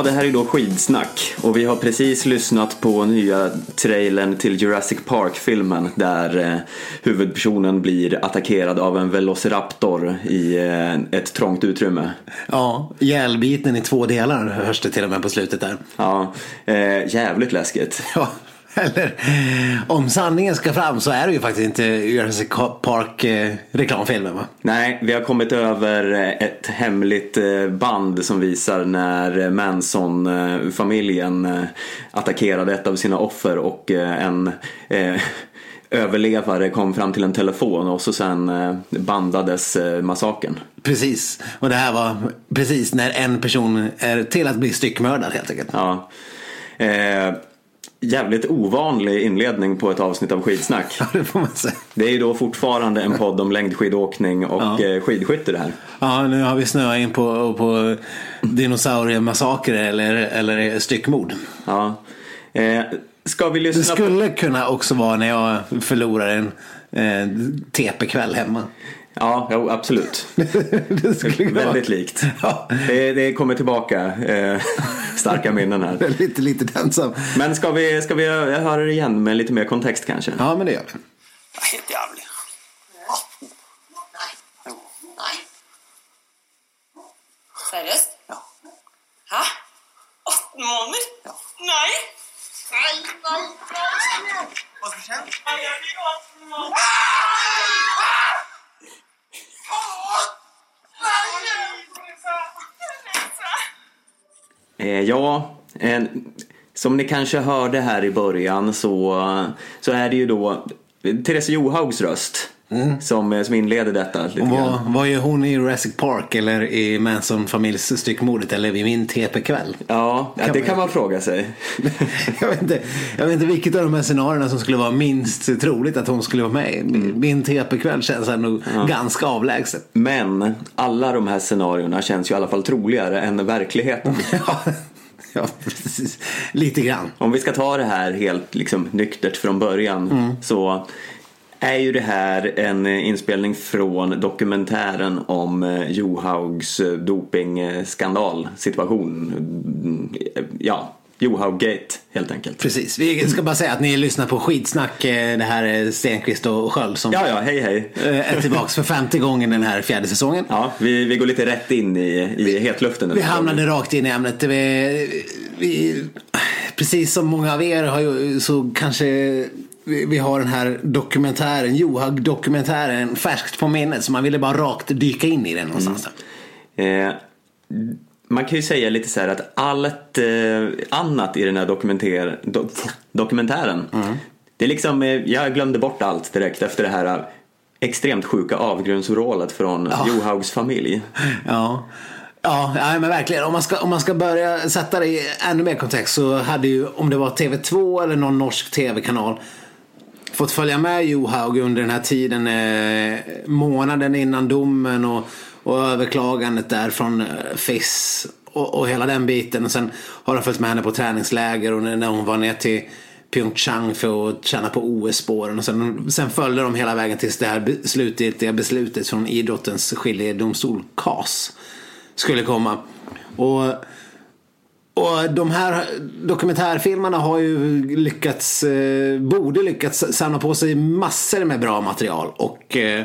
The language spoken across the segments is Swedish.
Ja, det här är då skidsnack och vi har precis lyssnat på nya trailern till Jurassic Park-filmen där eh, huvudpersonen blir attackerad av en velociraptor i eh, ett trångt utrymme. Ja, ihjälbiten i två delar hörs det till och med på slutet där. Ja, eh, jävligt läskigt. Ja, eller om sanningen ska fram så är det ju faktiskt inte Jurassic Park eh, reklamfilmen va? Nej, vi har kommit över eh, ett hemligt eh, band som visar när Manson-familjen attackerade ett av sina offer och en eh, överlevare kom fram till en telefon och så sen bandades massakern. Precis, och det här var precis när en person är till att bli styckmördad helt enkelt. Ja. Eh, jävligt ovanlig inledning på ett avsnitt av skidsnack. Ja, det får man säga. Det är ju då fortfarande en podd om längdskidåkning och ja. Eh, skidskytte det här. Ja, nu har vi snöat in på, på dinosauriemassakrer eller, eller styckmord. Ja. Eh, ska vi lyssna Det skulle på... kunna också vara när jag förlorar en eh, TP-kväll hemma. Ja, jo, absolut. Väldigt likt. Ja. Det, det kommer tillbaka eh, starka minnen här. lite, lite ensam. Men ska vi, ska vi höra det igen med lite mer kontext kanske? Ja, men det gör vi. Helt jävligt. Nej. Nej. Seriöst? Ja. Hæ? 18 måneder? Ja. Nej! Nej, nej, nej! Vad ska hända? Jag fick 18 måneder. Eh, ja, eh, som ni kanske hörde här i början så, så är det ju då Therese Johaugs röst mm. som, eh, som inleder detta. Lite vad, vad gör hon i Jurassic Park eller i Manson-familjs styckmordet eller vid min TP-kväll? Ja, kan det man... kan man fråga sig. jag, vet inte, jag vet inte vilket av de här scenarierna som skulle vara minst troligt att hon skulle vara med mm. Min TP-kväll känns ändå ja. ganska avlägset. Men alla de här scenarierna känns ju i alla fall troligare än verkligheten. Ja, precis. Lite grann. Om vi ska ta det här helt liksom, nyktert från början mm. så är ju det här en inspelning från dokumentären om eh, Johaugs eh, dopingskandal situation. Ja, Johauggate helt enkelt. Precis, vi ska bara säga att ni lyssnar på skitsnack. Eh, det här är Stenqvist och Sköld som ja, ja, hej, hej. är tillbaks för femte gången den här fjärde säsongen. Ja, vi, vi går lite rätt in i, i vi, hetluften. Vi hamnade rakt in i ämnet. Vi, vi, precis som många av er har ju, så kanske vi har den här dokumentären, Johag-dokumentären färskt på minnet. Så man ville bara rakt dyka in i den någonstans. Mm. Eh, man kan ju säga lite så här att allt eh, annat i den här dokumenter, do, dokumentären. Mm. Det är liksom, eh, jag glömde bort allt direkt efter det här eh, extremt sjuka avgrundsvrålet från ja. Johaugs familj. Ja. Ja, ja, men verkligen. Om man, ska, om man ska börja sätta det i ännu mer kontext så hade ju, om det var TV2 eller någon norsk tv-kanal, fått följa med Johaug under den här tiden, eh, månaden innan domen och, och överklagandet där från eh, FIS och, och, hela den biten. Och sen har de följt med henne på träningsläger och när hon var ner till Pyeongchang för att tjäna på OS-spåren. Och sen, sen följde de hela vägen tills det här slutgiltiga beslutet från idrottens skiljedomstol, KAS, skulle komma. Och och de här dokumentärfilmerna har ju lyckats, eh, borde lyckats samla på sig massor med bra material och, eh,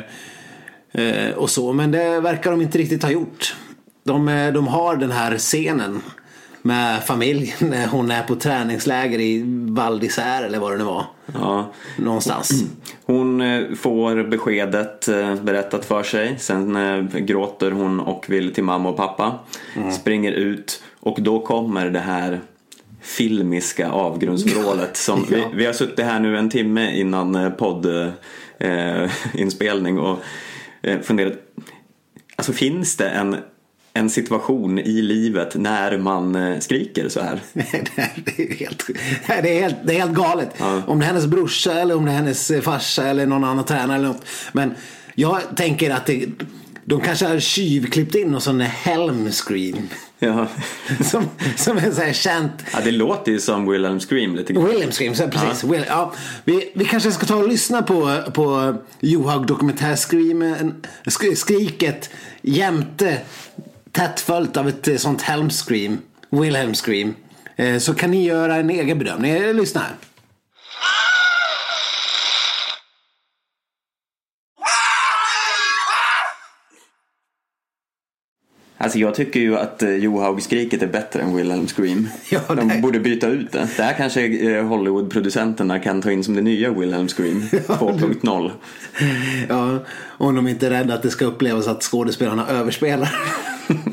eh, och så. Men det verkar de inte riktigt ha gjort. De, eh, de har den här scenen med familjen när hon är på träningsläger i Val eller vad det nu var. Ja. Någonstans. Hon eh, får beskedet berättat för sig. Sen gråter hon och vill till mamma och pappa. Mm. Springer ut och då kommer det här filmiska avgrundsvrålet som ja. vi, vi, har suttit här nu en timme innan eh, poddinspelning eh, och eh, funderat. Alltså finns det en, en situation i livet när man eh, skriker så här? det, är helt, det, är helt, det är helt galet. Ja. Om det är hennes brorsa eller om det är hennes farsa eller någon annan tränare eller något. Men jag tänker att det, de kanske har tjuvklippt in någon sån helm scream. Ja. som, som är så här känt. Ja, det låter ju som Wilhelm Scream lite grann. Wilhelm Scream, så precis. Ja. Will, ja. Vi, vi kanske ska ta och lyssna på, på Johaug dokumentärskriket jämte tätt följt av ett sånt helm scream. Wilhelm Scream. Eh, Så kan ni göra en egen bedömning. Eh, Lyssna här. Alltså jag tycker ju att eh, Johaug-skriket är bättre än Wilhelm Scream. Ja, De nej. borde byta ut det. Det här kanske eh, Hollywood-producenterna kan ta in som det nya Wilhelm Scream 2.0. Ja, om de inte är rädda att det ska upplevas att skådespelarna överspelar.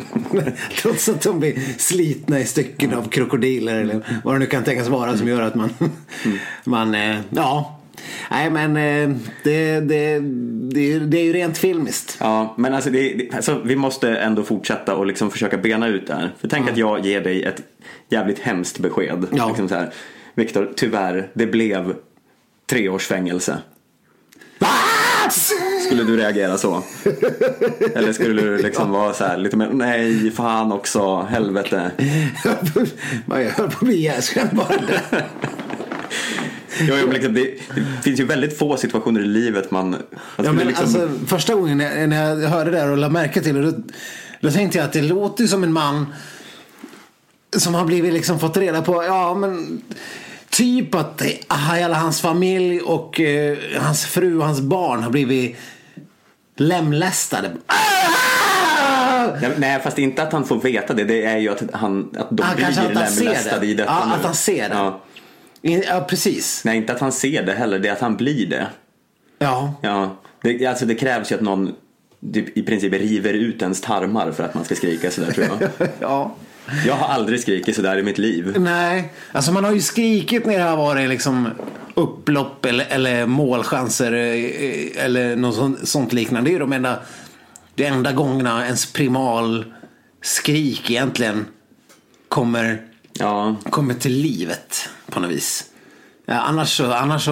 Trots att de blir slitna i stycken av krokodiler eller vad det nu kan tänkas vara som gör att man, man eh, ja. Nej men eh, det, det, det, det är ju rent filmiskt. Ja, men alltså, det, alltså vi måste ändå fortsätta och liksom försöka bena ut det här. För tänk att jag ger dig ett jävligt hemskt besked. Ja. Liksom så här, Viktor, tyvärr, det blev tre års fängelse. Skulle du reagera så? Eller skulle du liksom vara så här lite mer, nej fan också, helvete. Jag höll på att bli ihjälskrämd bara jo, men liksom, det, det finns ju väldigt få situationer i livet man... man Ja, men liksom, alltså, första gången när när jag hörde det här och lade märke till det då, då tänkte jag att det låter som en man som har blivit liksom fått reda på, ja men typ att hela hans familj och eh, hans fru och hans barn har blivit lemlästade. Nej, fast inte att han får veta det. Det är ju att, han, att de Ah, blir han ser lemlästade det. i detta Ja, nu. att han ser det. Ja. Ja, precis. Nej, inte att han ser det heller. Det är att han blir det. Ja. Ja. Det, alltså, det krävs ju att någon typ, i princip river ut ens tarmar för att man ska skrika sådär tror jag. ja. Jag har aldrig skrikit sådär i mitt liv. Nej, alltså man har ju skrikit när det har varit liksom upplopp eller, eller målchanser eh, eller något sånt, liknande. Det är de enda, de enda gångerna ens primal skrik egentligen kommer, Ja, kommer till livet på något vis. Ja, annars, annars,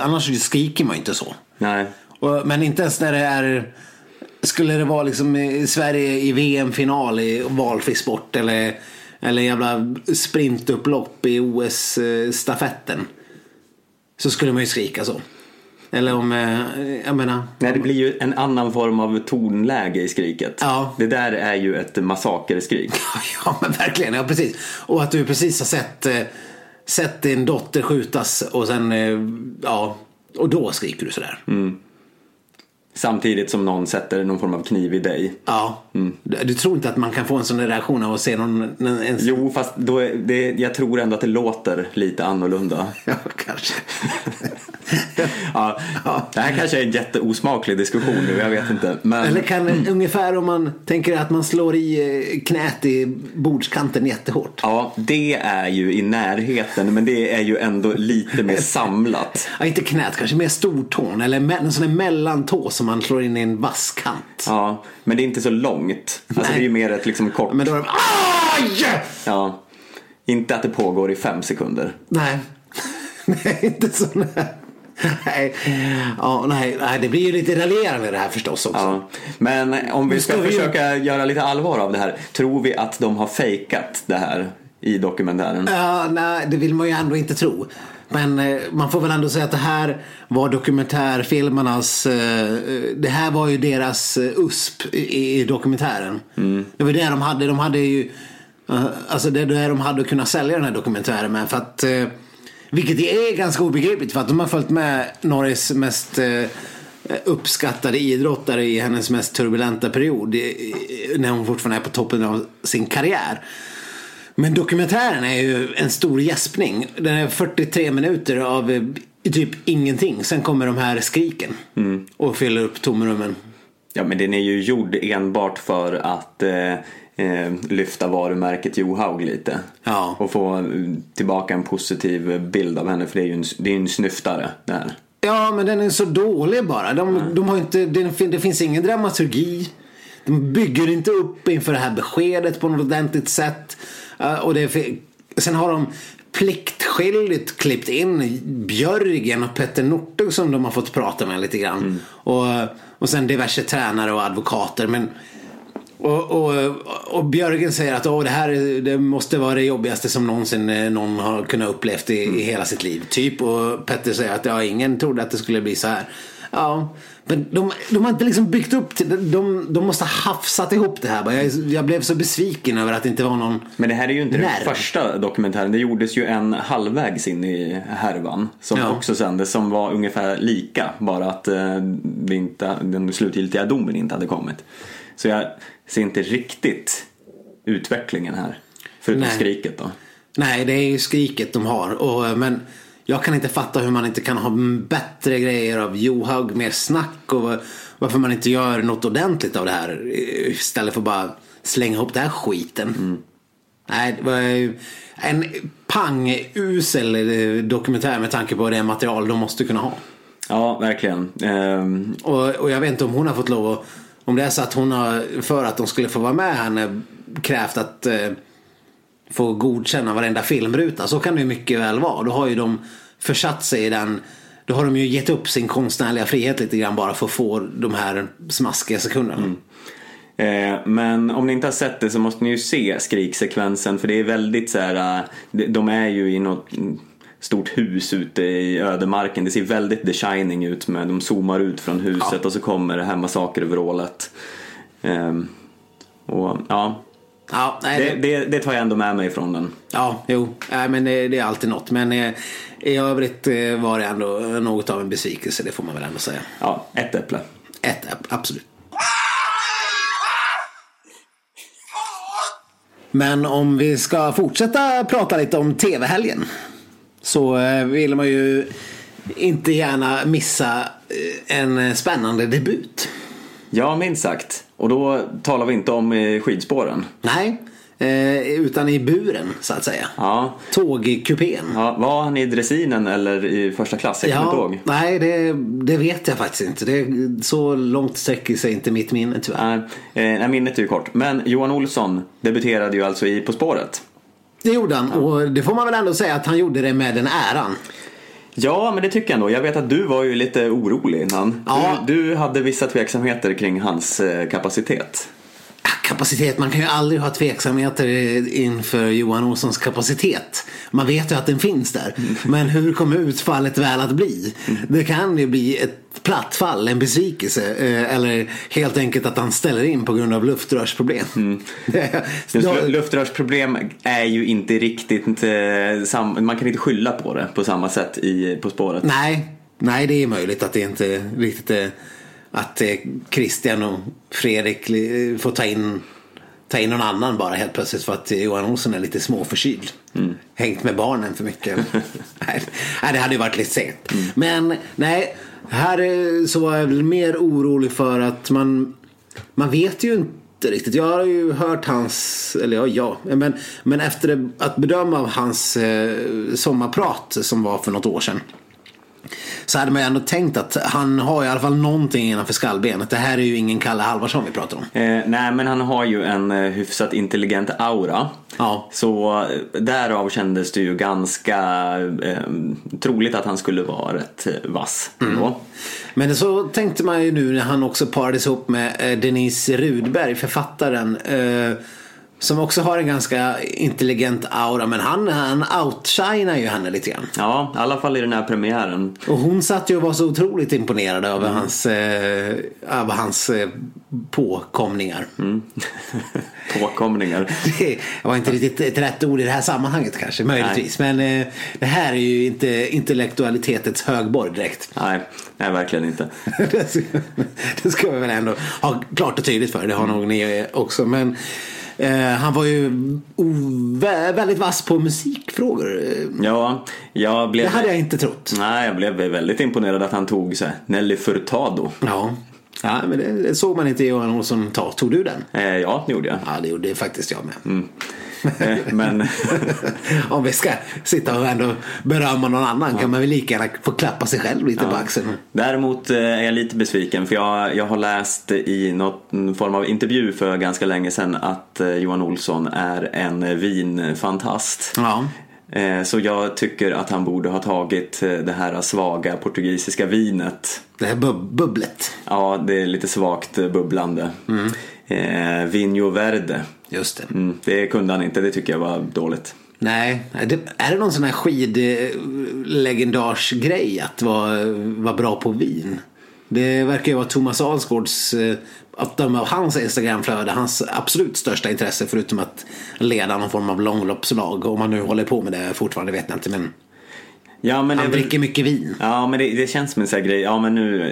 annars skriker man ju inte så. nej. Och, men inte ens när det är Skulle det vara liksom i Sverige i VM-final i valfri sport eller, eller jävla sprintupplopp i OS-stafetten. Så skulle man ju skrika så. Eller om, eh, jag menar. Nej, det blir ju en annan form av tonläge i skriket. Ja. Det där är ju ett massakerskrik. Ja men verkligen, ja precis. Och att du precis har sett, eh, sett din dotter skjutas och sen, eh, ja, och då skriker du sådär. Samtidigt som någon sätter någon form av kniv i dig. Ja. Du, du tror inte att man kan få en sån reaktion av att se någon, en, Jo, fast då är det, jag tror ändå att det låter lite annorlunda. Ja, kanske. Ja, det här kanske är en jätteosmaklig diskussion nu, jag vet inte. Men, Eller kan ungefär om man tänker att man slår i eh, knät i bordskanten jättehårt. Ja, det är ju i närheten, men det är ju ändå lite mer samlat. Ja, inte knät, kanske mer stortån eller en sån där mellantå som man slår in i en vasskant. Ja, men det är inte så långt. Alltså det är ju mer ett liksom kort. Men då är de Aj! Ja. Inte att det pågår i fem sekunder. Nej. nej, inte så. Nej. Ja, nej, nej, det blir ju lite raljerande det här förstås också. Ja. Men om vi ska, ska vi försöka göra lite allvar av det här. Tror vi att de har fejkat det här i dokumentären? Ja, nej, det vill man ju ändå inte tro. Men eh, man får väl ändå säga att det här var dokumentärfilmernas... Eh, det här var ju deras eh, USP i, dokumentären. Det var det de hade. De hade ju... eh, alltså det är det de hade att kunna sälja den här dokumentären med. För att, eh, vilket är ganska obegripligt för att de har följt med Norris mest eh, uppskattade idrottare i hennes mest turbulenta period. När hon fortfarande är på toppen av sin karriär. Men dokumentären är ju en stor gäspning. Den är 43 minuter av eh, typ ingenting. Sen kommer de här skriken och fyller upp tomrummen. Ja, men den är ju gjord enbart för att eh, eh, lyfta varumärket Johaug lite. Ja. Och få tillbaka en positiv bild av henne, för det är ju en, det är en snyftare det här. Ja, men den är så dålig bara. De, de har inte, det, det finns ingen dramaturgi. De bygger inte upp inför det här beskedet på något ordentligt sätt. Eh, och det är, sen har de pliktskyldigt klippt in Björgen och Petter Northug som de har fått prata med lite grann. Och, och sen diverse tränare och advokater. Men och, och, och Björgen säger att Åh, det här är- det måste vara det jobbigaste som någonsin eh, någon har kunnat upplevt i, i hela sitt liv. Typ. Och Petter säger att ja, ingen trodde att det skulle bli så här. Ja, men de, de har inte liksom byggt upp till. De, de måste ha hafsat ihop det här. Jag, jag blev så besviken över att det inte var någon... Men det här är ju inte Nerv. den första dokumentären. Det gjordes ju en halvvägs in i härvan. Som Ja. också sändes som var ungefär lika. Bara att eh, det inte, den slutgiltiga domen inte hade kommit. Så jag ser inte riktigt utvecklingen här. Förutom Nej. skriket då. Nej, det är ju skriket de har. Och, men jag kan inte fatta hur man inte kan ha bättre grejer av Johaug, mer snack och varför man inte gör något ordentligt av det här istället för att bara slänga ihop den här skiten. Nej, det var en pang-usel eh, dokumentär med tanke på det material de måste kunna ha. Ja, verkligen. Ehm, Och, och jag vet inte om hon har fått lov att, om det är så att hon har, för att de skulle få vara med henne, krävt att eh, få godkänna varenda filmruta. Så kan det ju mycket väl vara. Då har ju de försatt sig i den, då har de ju gett upp sin konstnärliga frihet lite grann bara för att få de här smaskiga sekunderna. Eh, Men om ni inte har sett det så måste ni ju se skriksekvensen för det är väldigt så här. eh, de- är ju i något mm, stort hus ute i ödemarken. Det ser väldigt The Shining ut med de zoomar ut från huset och så kommer det här massakervrålet. Ehm, Och ja, Ja, nej, det, det, det tar jag ändå med mig från den. ja, jo, nej, men det, det är alltid något. Men eh, i övrigt eh, var det ändå något av en besvikelse, det får man väl ändå säga. Ja, ett äpple. Ett, absolut. Men om vi ska fortsätta prata lite om tv-helgen. Så eh, vill man ju inte gärna missa eh, en spännande debut. Ja, minst sagt. Och då talar vi inte om eh, skidspåren. Nej, eh, utan i buren så att säga. Ja. Tågkupén. Ja, var han i dressinen eller i första klass? Jag Ja, ihåg. nej, det, det vet jag faktiskt inte. Det, så långt sträcker sig inte mitt minne tyvärr. Nej, eh, minnet är ju kort. Men Johan Olsson debuterade ju alltså i På spåret. Det gjorde han och det får man väl ändå säga att han gjorde det med den äran. Ja, men det tycker jag ändå. Jag vet att du var ju lite orolig innan. Ja. Du, du hade vissa tveksamheter kring hans eh, kapacitet. Kapacitet, man kan ju aldrig ha tveksamheter inför Johan Olssons kapacitet. Man vet ju att den finns där. Men hur kommer utfallet väl att bli? Det kan ju bli ett platt fall, en besvikelse. eh, Eller helt enkelt att han ställer in på grund av luftrörsproblem. Lu- Luftrörsproblem är ju inte riktigt eh, Man kan inte skylla på det på samma sätt i På spåret. Nej, nej det är möjligt att det inte riktigt är att eh, Christian och Fredrik eh, får ta in, ta in någon annan bara helt plötsligt för att Johan Olsson är lite småförkyld. Hängt med barnen för mycket. nej, det hade ju varit lite segt. Men nej, här eh, så var jag väl mer orolig för att man, man vet ju inte riktigt. Jag har ju hört hans, eller ja, ja men, men efter att bedöma av hans eh, sommarprat som var för något år sedan. Så hade man ju ändå tänkt att han har i alla fall någonting innanför skallbenet. Det här är ju ingen Kalle Halvarsson vi pratar om. Eh, nej, men han har ju en eh, hyfsat intelligent aura. Ja. Så eh, därav kändes det ju ganska eh, troligt att han skulle vara rätt eh, vass. ändå. Men så tänkte man ju nu när han också parades ihop med eh, Denise Rudberg, författaren. Eh, som också har en ganska intelligent aura. Men han, han outshinar ju henne lite grann. Ja, i alla fall i den här premiären. Och hon satt ju och var så otroligt imponerad över hans, eh, över hans eh, påkomningar. Påkomningar. Det var inte riktigt ett rätt ord i det här sammanhanget kanske, möjligtvis. Men eh, det här är ju inte intellektualitetets högborg direkt. Nej, nej, verkligen inte. det ska- det ska vi väl ändå ha klart och tydligt för. Det har nog ni också. Men eh, han var ju väldigt vass på musikfrågor. Ja, jag blev... Det hade jag inte trott. Nej, jag blev väldigt imponerad att han tog så här, Nelly Furtado. Ja, ja men det, såg man inte Johan Olsson ta. Tog du den? Eh, ja, det gjorde jag. Ja, det gjorde faktiskt jag med. Eh, men Om vi ska sitta och ändå berömma någon annan kan man väl lika gärna få klappa sig själv lite på axeln. däremot eh, är jag lite besviken för jag, jag har läst i någon form av intervju för ganska länge sedan att eh, Johan Olsson är en vinfantast. Ja. Eh, Så jag tycker att han borde ha tagit eh, det här svaga portugisiska vinet. Det här bub- bubblet. Ja, det är lite svagt eh, bubblande. Eh, Vinho Verde. Just det. Mm, det kunde han inte, det tycker jag var dåligt. Nej, det, är det någon sån här skidlegendars grej att vara, vara bra på vin? Det verkar ju vara Thomas Alsgaards, eh, att döma av hans Instagramflöde, hans absolut största intresse förutom att leda någon form av långloppslag. Om han nu håller på med det fortfarande vet jag inte men Ja, men det han väl- dricker mycket vin. Ja, men det, det känns som en sån här grej. Ja, men nu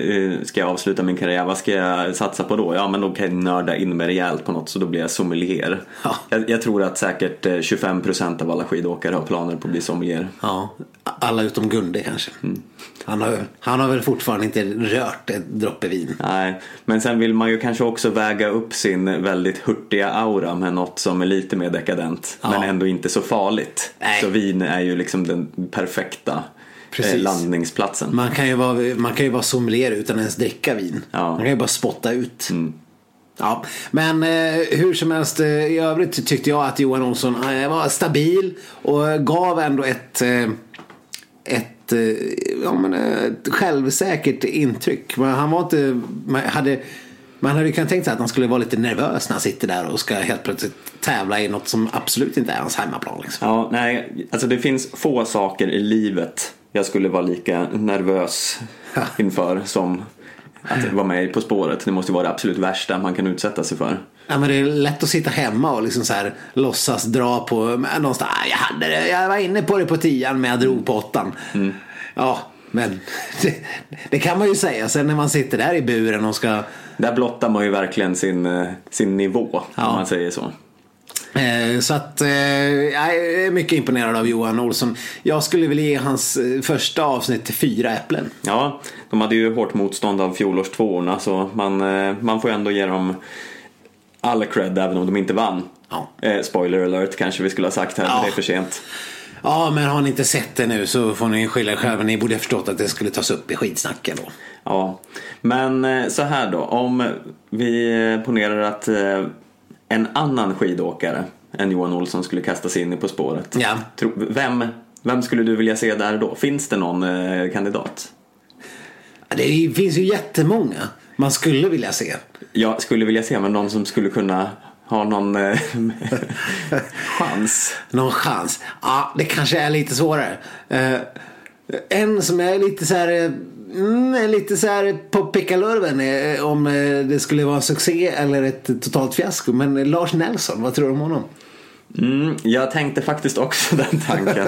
eh, ska jag avsluta min karriär. Vad ska jag satsa på då? Ja, men då kan jag nörda in mig rejält på något så då blir jag sommelier. Ja. Jag, jag tror att säkert eh, 25% av alla skidåkare har planer på att bli sommelier. Ja, alla utom Gunde kanske. Mm. Han, har, han har väl fortfarande inte rört ett droppe vin. Nej, men sen vill man ju kanske också väga upp sin väldigt hurtiga aura med något som är lite mer dekadent. Ja. Men ändå inte så farligt. Nej. Så vin är ju liksom den perfekta Precis. eh, landningsplatsen. Man kan, ju vara, man kan ju vara sommelier utan ens dricka vin. Ja. Man kan ju bara spotta ut. Mm. Ja, men eh, hur som helst eh, i övrigt tyckte jag att Johan Olsson eh, var stabil och gav ändå ett, eh, ett, eh, ja, men, eh, ett självsäkert intryck. Men han var inte, man hade, man hade ju kunnat tänka sig att han skulle vara lite nervös när han sitter där och ska helt plötsligt tävla i något som absolut inte är hans hemmaplan. Liksom. Ja, nej, alltså det finns få saker i livet jag skulle vara lika nervös inför som att vara med På spåret. Det måste vara det absolut värsta man kan utsätta sig för. Ja, men det är lätt att sitta hemma och liksom så här, låtsas dra på någonstans. Ah, jag, hade det, jag var inne på det på tian men jag drog på åttan. Ja, men det, det kan man ju säga. Sen när man sitter där i buren och ska Där blottar man ju verkligen sin, eh, sin nivå, Ja. om man säger så. Eh, Så att eh, jag är mycket imponerad av Johan Olsson. Jag skulle vilja ge hans första avsnitt fyra äpplen. Ja, de hade ju hårt motstånd av fjolårstvåorna så man, man får ändå ge dem all cred även om de inte vann. Ja. Eh, spoiler alert kanske vi skulle ha sagt här, Ja. det är för sent. Ja, men har ni inte sett det nu så får ni skylla er själva. Ni borde ha förstått att det skulle tas upp i skitsnacken då. Ja, men eh, så här då. Om vi eh, ponerar att eh, en annan skidåkare än Johan Olsson skulle kasta sig in i På spåret. Ja. Vem, vem skulle du vilja se där då? Finns det någon kandidat? Det finns ju jättemånga man skulle vilja se. Jag skulle vilja se men någon som skulle kunna ha någon eh, chans. Någon chans? Ja, det kanske är lite svårare. Eh, en som är lite så här, eh, mm, lite så här på pickalurven eh, om eh, det skulle vara en succé eller ett totalt fiasko. Men Lars Nelson, vad tror du om honom? Mm, jag tänkte faktiskt också den tanken.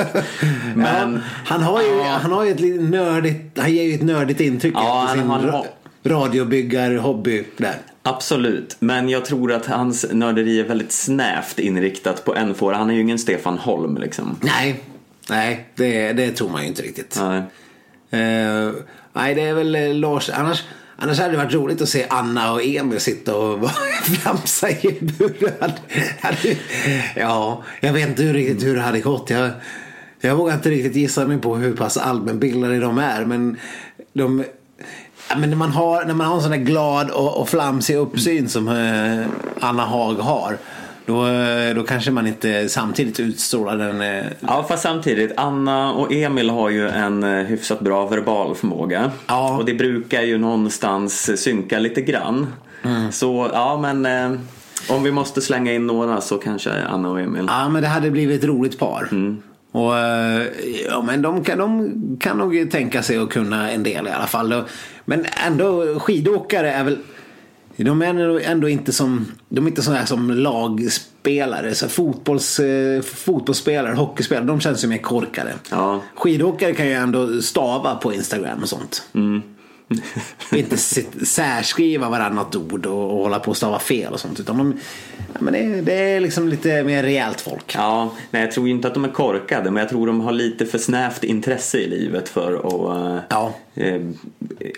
Men ja, han har ju, han har ju ett nördigt, han ger ju ett nördigt intryck Ja, efter sin han radiobyggar-hobby där. Absolut, men jag tror att hans nörderi är väldigt snävt inriktat på en fåra. Han är ju ingen Stefan Holm liksom. Nej, nej, det, det tror man ju inte riktigt. Nej. Eh, nej, det är väl eh, Lars. Annars, annars hade det varit roligt att se Anna och Emil sitta och flamsa i buren. Ja, jag vet inte hur, riktigt hur det hade gått. Jag, jag vågar inte riktigt gissa mig på hur pass allmänbildade de är. Men de... Ja, men när, man har, när man har en sån där glad och, och flamsig uppsyn som eh, Anna Haag har. Då, eh, då kanske man inte samtidigt utstrålar den... Eh, Ja, fast samtidigt, Anna och Emil har ju en eh, hyfsat bra verbal förmåga. Ja. Och det brukar ju någonstans synka lite grann. Så, ja men eh, om vi måste slänga in några så kanske Anna och Emil. Ja, men det hade blivit ett roligt par. Och, eh, ja, men de kan, de kan nog tänka sig att kunna en del i alla fall. Men ändå, skidåkare är väl... De är ändå, inte som, de är inte sådana som lagspelare. Så fotbolls, eh, fotbollsspelare, hockeyspelare, de känns ju mer korkade. Ja. Skidåkare kan ju ändå stava på Instagram och sånt. inte särskriva varannat ord och, och hålla på och stava fel och sånt. Utan de, ja, men det, är- det är liksom lite mer rejält folk. Ja, nej jag tror inte att de är korkade men jag tror de har lite för snävt intresse i livet för att eh, Ja. eh,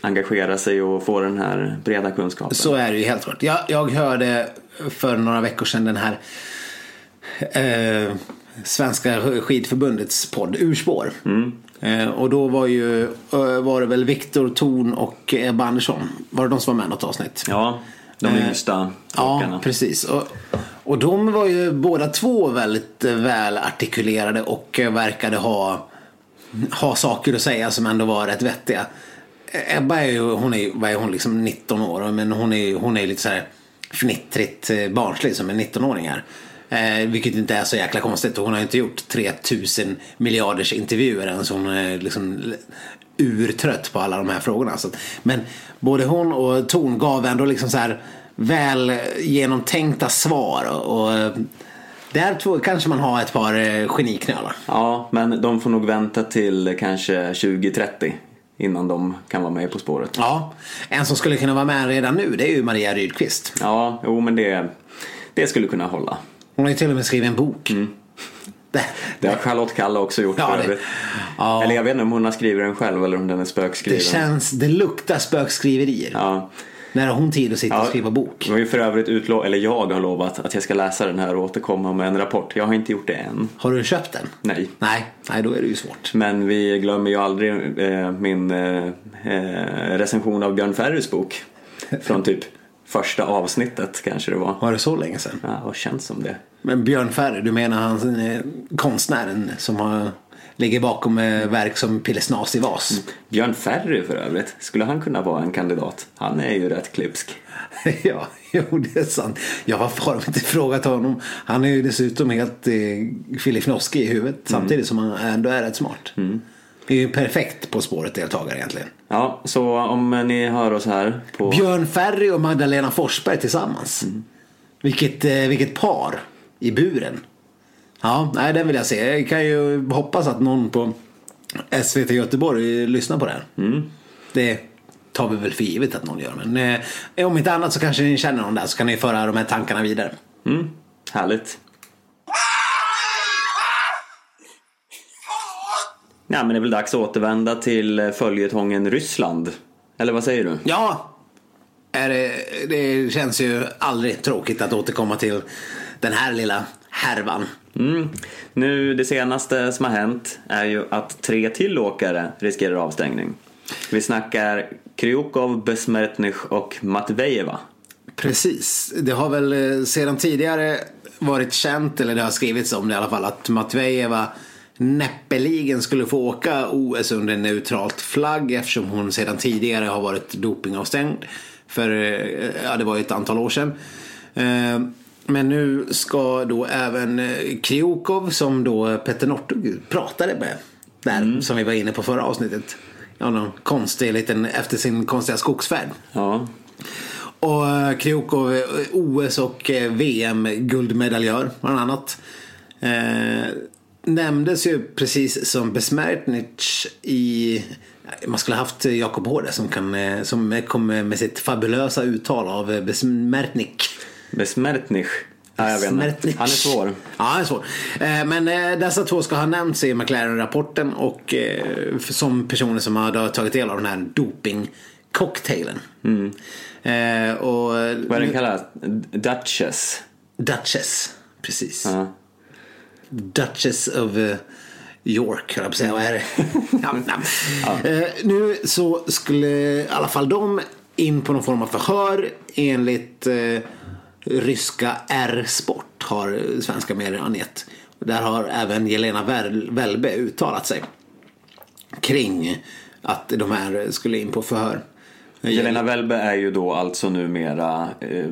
engagera sig och få den här breda kunskapen. Så är det ju helt klart. Jag, jag hörde för några veckor sedan den här eh, Svenska skidförbundets podd Urspår. Eh, och då var ju eh, var det väl Viktor Thorn och Ebba Andersson. Var det de som var med i något avsnitt? Ja, de Eh, yngsta Ja, åkarna. precis. Och, och de var ju båda två väldigt eh, väl artikulerade och eh, verkade ha, ha saker att säga som ändå var rätt vettiga. Eh, Ebba är ju, hon är, vad är hon, liksom 19 år, men hon är, hon är lite så här fnittrigt eh, barnslig som en 19-åring är. Eh, vilket inte är så jäkla konstigt. Hon har inte gjort 3000 miljarders intervjuer än så hon är liksom urtrött på alla de här frågorna. Så, men både hon och Torn gav ändå liksom så här väl genomtänkta svar. Och, och eh, där tror, kanske man har ett par eh, geniknölar. Ja, men de får nog vänta till kanske 2030 innan de kan vara med På spåret. Ja, en som skulle kunna vara med redan nu det är ju Maria Rydqvist. Ja, jo men det, det skulle kunna hålla. Hon har ju till och med skrivit en bok. Det, Det har Charlotte Kalla också gjort Ja, för det- ja. Eller jag vet inte om hon har skrivit den själv eller om den är spökskriven. det känns, det luktar spökskriverier. Ja. När har hon tid att sitta och Ja, skriva bok? Det var ju för övrigt utlov, eller jag har lovat att jag ska läsa den här och återkomma med en rapport. Jag har inte gjort det än. Har du köpt den? Nej. Nej, nej då är det ju svårt. Men vi glömmer ju aldrig eh, min eh, eh, recension av Björn Ferrys bok. Från typ första avsnittet kanske det var. Var det så länge sedan? Ja, vad känns som det. Men Björn Ferry, du menar han eh, konstnären som har, ligger bakom eh, verk som Pillesnas i vas? Björn Ferry för övrigt, skulle han kunna vara en kandidat? Han är ju rätt klipsk. ja, jo det är sant. Ja, varför har de inte frågat honom? Han är ju dessutom helt eh, filifnoskig i huvudet samtidigt som han ändå är rätt smart. Det är ju perfekt På spåret-deltagare egentligen. Ja, så om ni hör oss här på... Björn Ferry och Magdalena Forsberg tillsammans. Vilket, eh, vilket par i buren. Ja, nej, den vill jag se. Jag kan ju hoppas att någon på SVT Göteborg lyssnar på det här. Det tar vi väl för givet att någon gör. Men eh, om inte annat så kanske ni känner någon där så kan ni föra de här tankarna vidare. Mm, härligt. Ja, men det är väl dags att återvända till eh, följetongen Ryssland. Eller vad säger du? Ja, är det, det känns ju aldrig tråkigt att återkomma till den här lilla härvan. Mm. Nu, det senaste som har hänt är ju att tre till åkare riskerar avstängning. Vi snackar Kryukov, Besmertnych och Matvejeva. Precis. Det har väl eh, sedan tidigare varit känt, eller det har skrivits om det i alla fall, att Matvejeva näppeligen skulle få åka OS under neutralt flagg eftersom hon sedan tidigare har varit dopingavstängd. För, eh, ja det var ju ett antal år sedan. Eh, Men nu ska då även eh, Kryukov som då Petter Northug pratade med. Där som vi var inne på förra avsnittet. Ja, någon konstig liten, efter sin konstiga skogsfärd. Ja, Och eh, OS och eh, VM-guldmedaljör bland annat. Nämndes ju precis som Besmertnich i... Man skulle haft Jakob Hårde som, kan, eh, som kom med sitt fabulösa uttal av eh, Besmertnik. Besmertnych. Ja, jag vet inte. Besmertnich. Han är svår. Ja, han är svår. Eh, Men dessa två ska ha nämnts i McLaren-rapporten och som personer som har tagit del av den här doping-cocktailen. Och Vad är den kallad? Duchess. Duchess, precis. Ja. Duchess of eh, York, höll jag på att säga. Vad är det? ja. Eh, nu så skulle i alla fall de in på någon form av förhör enligt eh, ryska R-sport har svenska medier angett. Där har även Jelena Welbe uttalat sig kring att de här skulle in på förhör. Jelena Welbe är ju då alltså numera eh,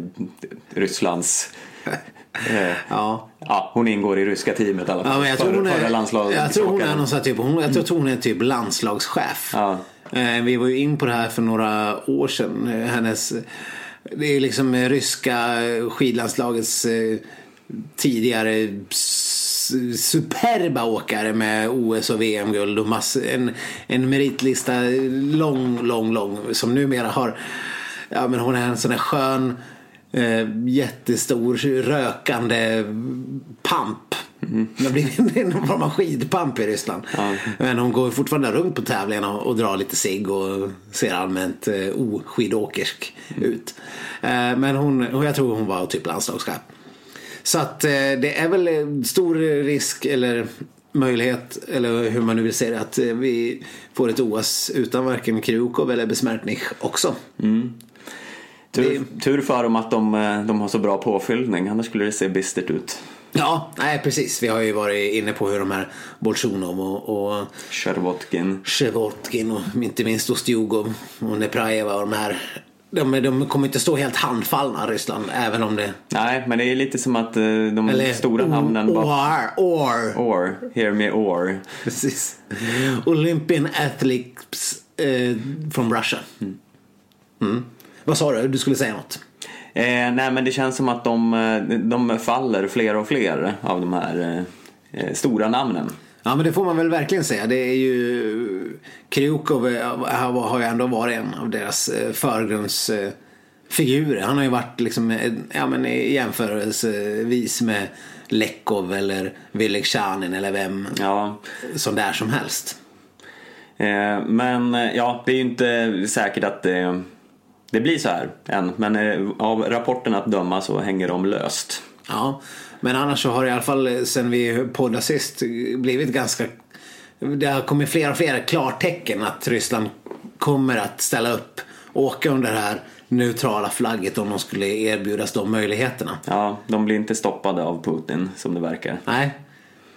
Rysslands... Eh, Ja. ja, hon ingår i ryska teamet i alla fall. Ja, men jag tror hon är, landslaget- jag tror hon är någon typ, hon, jag tror hon är typ landslagschef. Ja. Eh, Vi var ju in på det här för några år sedan. Eh, Hennes, det är liksom ryska skidlandslagets tidigare superba åkare med OS och VM-guld och mass, en, en meritlista lång, lång, lång som numera har, ja men hon är en sån där skön eh, jättestor rökande pamp. Det har blivit någon form av skidpamp i Ryssland. Men hon går fortfarande runt på tävlingarna och, och drar lite cigg och ser allmänt eh, oskidåkersk ut. Eh, men hon, hon, jag tror hon var typ landslagschef. Så att eh, det är väl eh, stor risk eller möjlighet, eller hur man nu vill se det, att eh, vi får ett OS utan varken Krukov eller Besmertnich också. Tur, tur för dem att de, eh, de har så bra påfyllning, annars skulle det se bistert ut. Ja, nej precis. Vi har ju varit inne på hur de här Bolsjunov och, och Shervotkin. Shevotkin och inte minst Ostjugov och Neprajeva och de här de, de kommer inte stå helt handfallna Ryssland även om det... Nej, men det är lite som att eh, de Eller stora namnen bara... Or, or. Or, hear me or. Precis. Olympian Athletes eh, from Russia. Mm. Vad sa du? Du skulle säga något? Eh, nej men det känns som att de, eh, de faller fler och fler av de här eh, eh, stora namnen. Ja men det får man väl verkligen säga. Det är ju Kryukov eh, har ju ändå varit en av deras förgrundsfigurer. Han har ju varit liksom, ja men jämförelsevis med Lekov eller Vylegzjanin eller vem Ja, som det är som helst. men ja, det är ju inte säkert att det, det blir så här än. Men eh, av rapporten att döma så hänger de löst. Ja, men annars så har det i alla fall eh, sen vi poddade sist blivit ganska det har kommit fler och fler klartecken att Ryssland kommer att ställa upp och åka under det här neutrala flagget om de skulle erbjudas de möjligheterna. Ja, de blir inte stoppade av Putin som det verkar. Nej.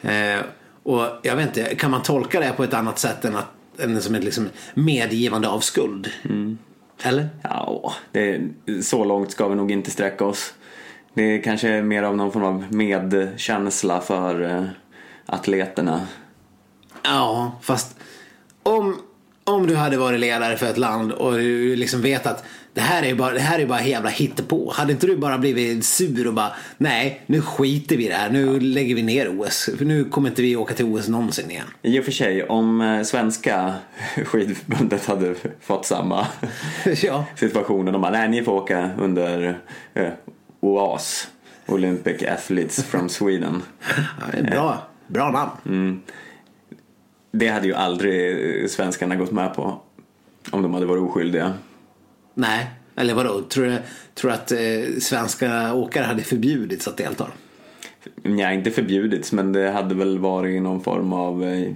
Eh, och jag vet inte, kan man tolka det på ett annat sätt än, att, än som ett liksom medgivande av skuld? Eller? Ja, det, så långt ska vi nog inte sträcka oss. Det är kanske mer av någon form av medkänsla för eh, atleterna. Ja, fast om, om du hade varit ledare för ett land och du liksom vet att det här är bara, det här är bara jävla hittepå. Hade inte du bara blivit sur och bara nej, nu skiter vi i det här. Nu lägger vi ner OS. För nu kommer inte vi åka till OS någonsin igen. I och för sig, om eh, svenska skidförbundet hade fått samma ja. situation de bara, nej ni får åka under eh, OAS, Olympic Athletes from Sweden. Ja, det är bra, bra namn. Det hade ju aldrig eh, svenskarna gått med på om de hade varit oskyldiga. Nej, eller vadå? Tror du, tror du att eh, svenska åkare hade förbjudits att delta? Nej, inte förbjudits, men det hade väl varit någon form av eh,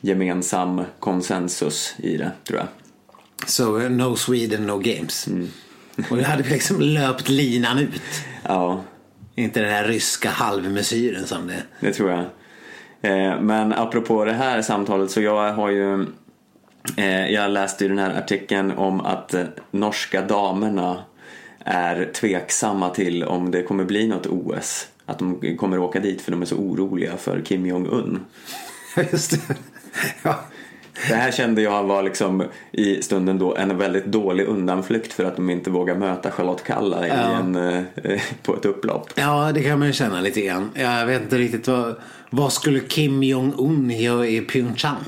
gemensam konsensus i det, tror jag. Så eh, no Sweden, no games. Och det hade liksom löpt linan ut. Ja, Inte den här ryska halvmesyren som det... det tror jag. Eh, Men apropå det här samtalet så jag har ju Jag läste ju den här artikeln om att eh, norska damerna är tveksamma till om det kommer bli något OS. Att de kommer åka dit för de är så oroliga för Kim Jong-Un. Just det. Ja. Det här kände jag var liksom i stunden då en väldigt dålig undanflykt för att de inte vågar möta Charlotte Kalla Ja. en, eh, på ett upplopp. ja, det kan man ju känna lite grann. Jag vet inte riktigt vad... Vad skulle Kim Jong-Un göra i Pyeongchang?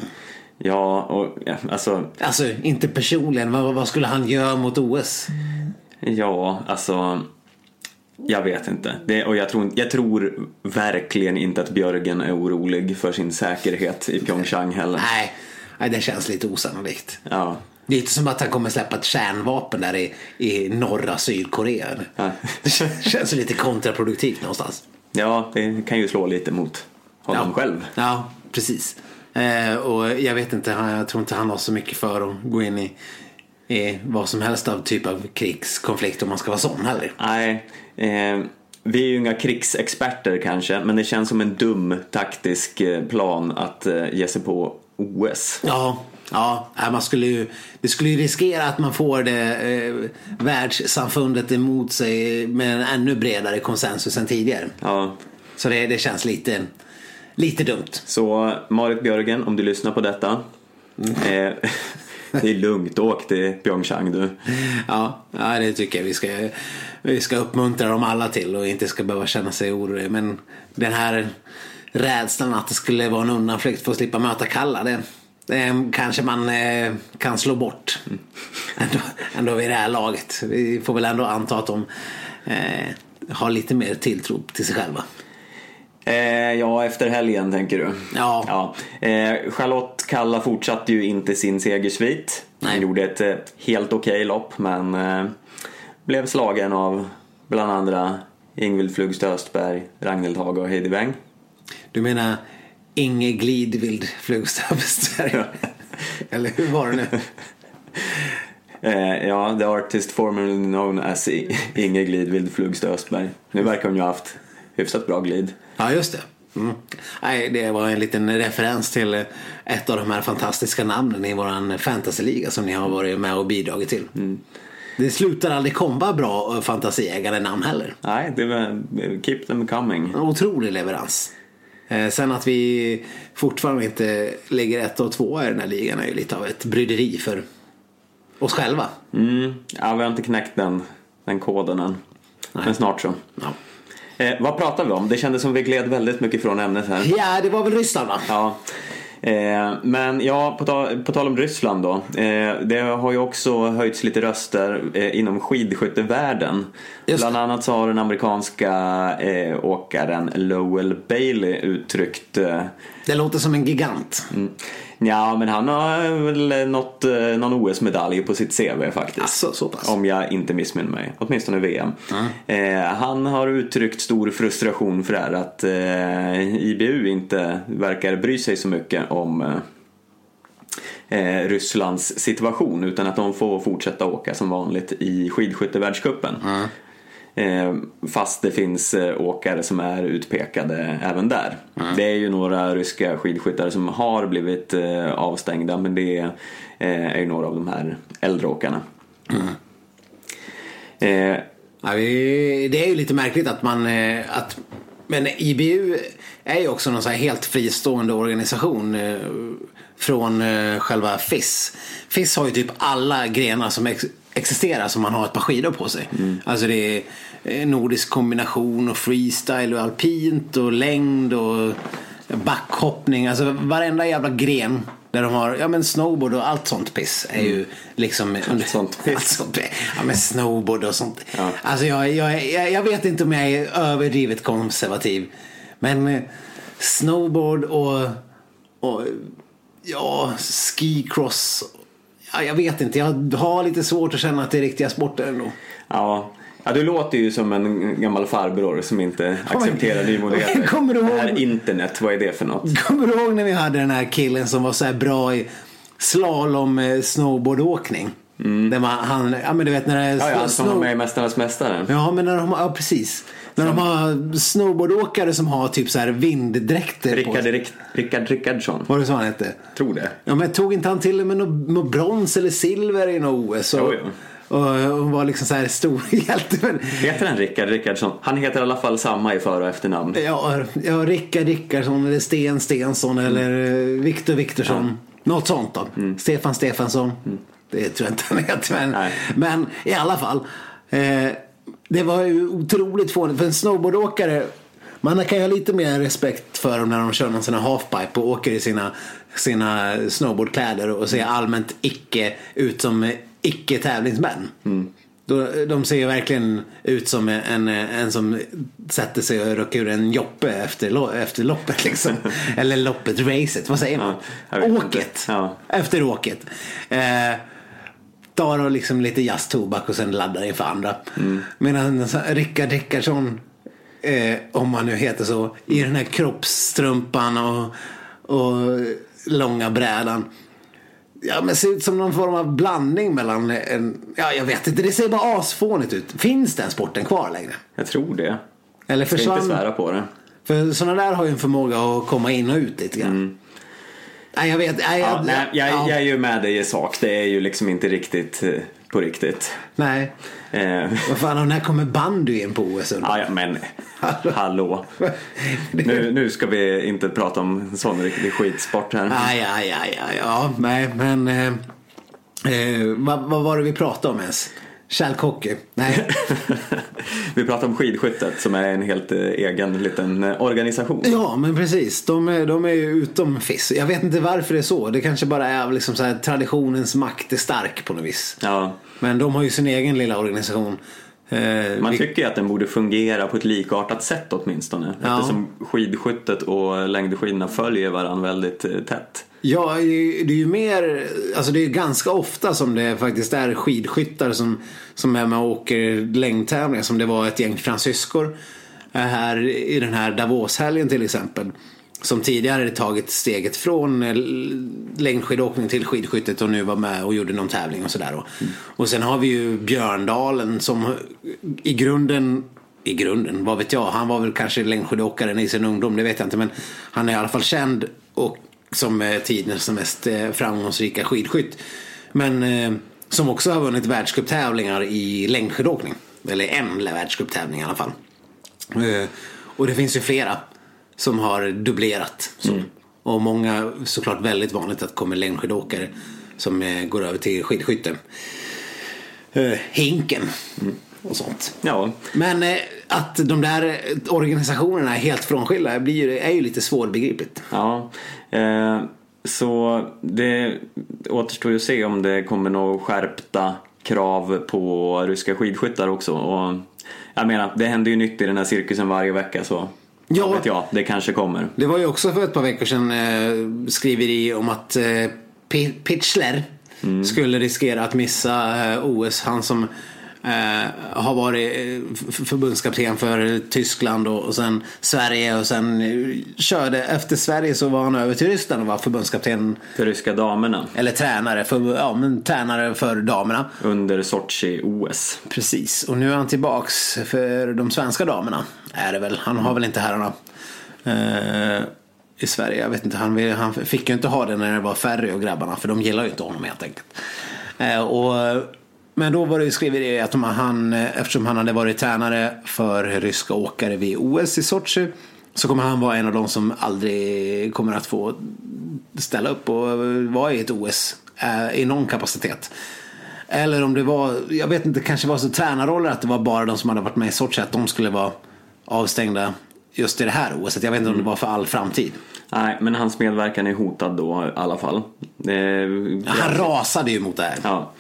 Ja, och ja, alltså Alltså, inte personligen. Vad, vad skulle han göra mot OS? Ja, alltså jag vet inte. Det, och jag tror, jag tror verkligen inte att Björgen är orolig för sin säkerhet i Pyeongchang heller. Nej, nej, det känns lite osannolikt. Ja. Det är inte som att han kommer släppa ett kärnvapen där i, i norra Sydkorea. Ja. Det kän- känns lite kontraproduktivt någonstans. ja, det kan ju slå lite mot honom själv. Ja, precis. Eh, och jag vet inte, jag tror inte han har så mycket för att gå in i, i vad som helst av typ av krigskonflikt om man ska vara sån heller. Nej, eh, vi är ju inga krigsexperter kanske, men det känns som en dum taktisk eh, plan att eh, ge sig på OS. Ja, ja nej, man skulle ju, det skulle ju riskera att man får det eh, världssamfundet emot sig med en ännu bredare konsensus än tidigare. Ja, Så det, det känns lite, lite dumt. så Marit Björgen, om du lyssnar på detta. Eh, det är lugnt, åk till Pyeongchang du. Ja, ja, det tycker jag vi ska, vi ska uppmuntra dem alla till och inte ska behöva känna sig oroliga. Men den här rädslan att det skulle vara en undanflykt för att slippa möta Kalla, det, det kanske man eh, kan slå bort. Ändå, ändå vid det här laget. Vi får väl ändå anta att de eh, har lite mer tilltro till sig själva. Eh, ja, efter helgen tänker du? Ja. ja. Eh, Charlotte Kalla fortsatte ju inte sin segersvit. Hon Nej. gjorde ett eh, helt okej lopp men eh, blev slagen av bland andra Ingvild Flugstö Östberg, Ragnhild Hage och Heidi Weng. Du menar Inge Glidvild Flugstav Eller hur var det nu? Eh, ja, the artist formerly known as Inge Glidvild Flugstö Östberg. Nu verkar hon ju ha haft hyfsat bra glid. Ja, just det. Mm. Nej, det var en liten referens till eh, ett av de här fantastiska namnen i våran fantasyliga som ni har varit med och bidragit till. Det slutar aldrig komma bra eh, fantasiägare namn heller. Nej, det var keep them coming. En otrolig leverans. Eh, sen att vi fortfarande inte ligger ett och två i den här ligan är ju lite av ett bryderi för oss själva. Mm. Ja, vi har inte knäckt den, den koden än. Men snart så. Ja. Eh, vad pratar vi om? Det kändes som vi gled väldigt mycket från ämnet här. ja, det var väl Ryssland va? Ja. Eh, men ja, på, ta, på tal om Ryssland då. Eh, det har ju också höjts lite röster eh, inom skidskyttevärlden. Just. Bland annat så har den amerikanska eh, åkaren Lowell Bailey uttryckt eh, Det låter som en gigant. mm, Ja, men han har väl nått eh, någon OS-medalj på sitt CV faktiskt. Asså, så pass? Om jag inte missminner mig. Åtminstone VM. Eh, han har uttryckt stor frustration för det här att eh, IBU inte verkar bry sig så mycket om eh, eh, Rysslands situation utan att de får fortsätta åka som vanligt i skidskyttevärldscupen. Eh, fast det finns eh, åkare som är utpekade även där. Det är ju några ryska skidskyttare som har blivit eh, avstängda men det eh, är ju några av de här äldre åkarna. Eh, Ja, vi, det är ju lite märkligt att man... eh, Att, men IBU är ju också någon så helt fristående organisation eh, från eh, själva FIS. FIS har ju typ alla grenar som ex, existerar som man har ett par skidor på sig. Alltså det är eh, nordisk kombination och freestyle och alpint och längd och backhoppning. Alltså varenda jävla gren där de har, ja men snowboard och allt sånt piss är ju liksom allt sånt piss. Allt sånt. Ja men snowboard och sånt. Ja. Alltså jag, jag, jag, jag vet inte om jag är överdrivet konservativ. Men eh, snowboard och, och ja, skicross. Ja, jag vet inte, jag har lite svårt att känna att det är riktiga sporter ändå. Ja. ja, du låter ju som en gammal farbror som inte accepterar nymodigheter. Kommer du ihåg- Det här internet, vad är det för något? Kommer du ihåg när vi hade den här killen som var så här bra i slalom eh, snowboardåkning? Där man, han, ja men du vet när det är Mm. Ja, ja, som var med i Mästarnas Mästare. Ja, men när de ja precis. När de har snowboardåkare som har typ så här vinddräkter på Rickard, sig. Rick, Rickard Rickardsson. Var det så han hette? Tror det. Ja, men tog inte han till och med något, brons eller silver i något OS? Och, Jo, jo. och, och var liksom så här stor hjälte. Men, Heter han Rickard Rickardsson? Han heter i alla fall samma i för och efternamn. ja, ja, Rickard Rickardsson eller Sten Stensson eller eh, Viktor Viktorsson. Något sånt då. Stefan Stefansson. Det tror jag inte han heter. Men, Nej. men i alla fall. Eh, det var ju otroligt fånigt. För en snowboardåkare. Man kan ju ha lite mer respekt för dem när de kör någon sån här halfpipe och åker i sina, sina snowboardkläder och ser allmänt icke ut som icke tävlingsmän. Då, de ser ju verkligen ut som en, en som sätter sig och rycker ur en joppe efter, efter loppet liksom. Eller loppet, racet, vad säger man? inte. åket. Ja. Efter åket. Eh, tar och liksom lite jazztobak och sen laddar inför andra. Mm. Medan Rickard Rickardsson, eh, om han nu heter så, i den här kroppsstrumpan och, och långa brädan. Ja men ser ut som någon form av blandning mellan en, ja jag vet inte, det ser bara asfånigt ut. Finns den sporten kvar längre? Jag tror det. Eller Ska inte försvann? svära på det. För sådana där har ju en förmåga att komma in och ut lite grann. Nej jag vet, nej, Ja, jag, nej, jag, ja. jag är ju med dig i sak. Det är ju liksom inte riktigt eh, på riktigt. Nej. Eh, Vad fan, och när kommer bandy in på OS ja, ja, men hallå. Nu, nu ska vi inte prata om sån riktig skitsport här. Aj, aj, aj, aj, ja, nej, men eh, eh, vad, vad var det vi pratade om ens? Kärlkocky? Nej. vi pratar om skidskyttet som är en helt eh, egen liten eh, organisation. ja, men precis. De är, de är ju utom FIS. Jag vet inte varför det är så. Det kanske bara är liksom så här, traditionens makt är stark på något vis. Ja, Men de har ju sin egen lilla organisation. Eh, man tycker ju att den borde fungera på ett likartat sätt åtminstone. Ja. Eftersom skidskyttet och längdskidorna följer varandra väldigt eh, tätt. Ja, det är ju- det är ju mer, alltså det är ganska ofta som det faktiskt är skidskyttar som, som är med och åker längdtävlingar. Som det var ett gäng fransyskor eh, här i den här Davos-helgen till exempel. Som tidigare hade tagit steget från eh, längdskidåkning till skidskyttet och nu var med och gjorde någon tävling och sådär. Och sen har vi ju Björndalen som eh, i grunden i grunden, vad vet jag. Han var väl kanske längdskidåkaren i sin ungdom, det vet jag inte. Men han är i alla fall känd och som eh, tidens mest framgångsrika skidskytt. Men eh, Som också har vunnit världscuptävlingar i längdskidåkning. Eller en världscuptävling i alla fall. Eh, Och det finns ju flera som har dubblerat. Så. Och många, såklart väldigt vanligt att det kommer längdskidåkare som eh, går över till skidskytte. Eh, Hinken och sånt. Ja, Men eh, att de där organisationerna är helt frånskilda blir ju, är ju lite svårbegripligt. Ja, eh, så det återstår ju att se om det kommer några skärpta krav på ryska skidskyttar också. Och jag menar, det händer ju nytt i den här cirkusen varje vecka så Ja. vad vet jag, det kanske kommer. Det var ju också för ett par veckor sedan eh, skriveri om att eh, Pitchler skulle riskera att missa eh, OS. Han som eh, har varit eh, förbundskapten för Tyskland och, och sen Sverige och sen eh, körde efter Sverige så var han över till Ryssland och var förbundskapten För ryska damerna eller tränare för, ja, men, tränare för damerna. under Sochi-OS. Precis, och nu är han tillbaks för de svenska damerna. Är det väl. Han har väl inte herrarna eh, i Sverige. Jag vet inte, han, vill, han fick ju inte ha det när det var Ferry och grabbarna. För de gillar ju inte honom helt enkelt. Eh, och, men då var det ju skrivit att om han, eftersom han hade varit tränare för ryska åkare vid OS i Sochi. Så kommer han vara en av de som aldrig kommer att få ställa upp och vara i ett OS eh, i någon kapacitet. Eller om det var, jag vet inte, kanske var så tränarroller att det var bara de som hade varit med i Sochi att de skulle vara avstängda just i det här OS. Jag vet inte om det var för all framtid. Nej, men hans medverkan är hotad då i alla fall. Det, Han rasade ju mot det här ja.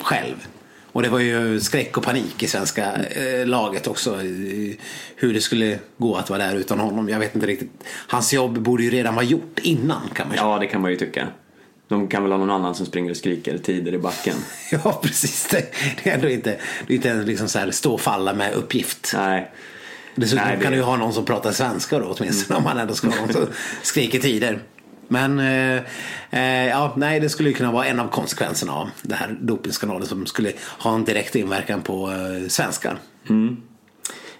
Själv. Och det var ju skräck och panik i svenska eh, laget också. Hur det skulle gå att vara där utan honom. Jag vet inte riktigt. Hans jobb borde ju redan vara gjort innan kan man ju ja, det kan man ju tycka. De kan väl ha någon annan som springer och skriker tider i backen. Ja, precis. Det, det är ändå inte, det är inte en liksom så här stå och falla med uppgift. Nej, Dessutom Nej, det- kan du ju ha någon som pratar svenska då åtminstone om man ändå ska ha någon som skriker tider. Men eh, eh, ja, nej, det skulle ju kunna vara en av konsekvenserna av det här dopingskandalen som skulle ha en direkt inverkan på eh, svenskar.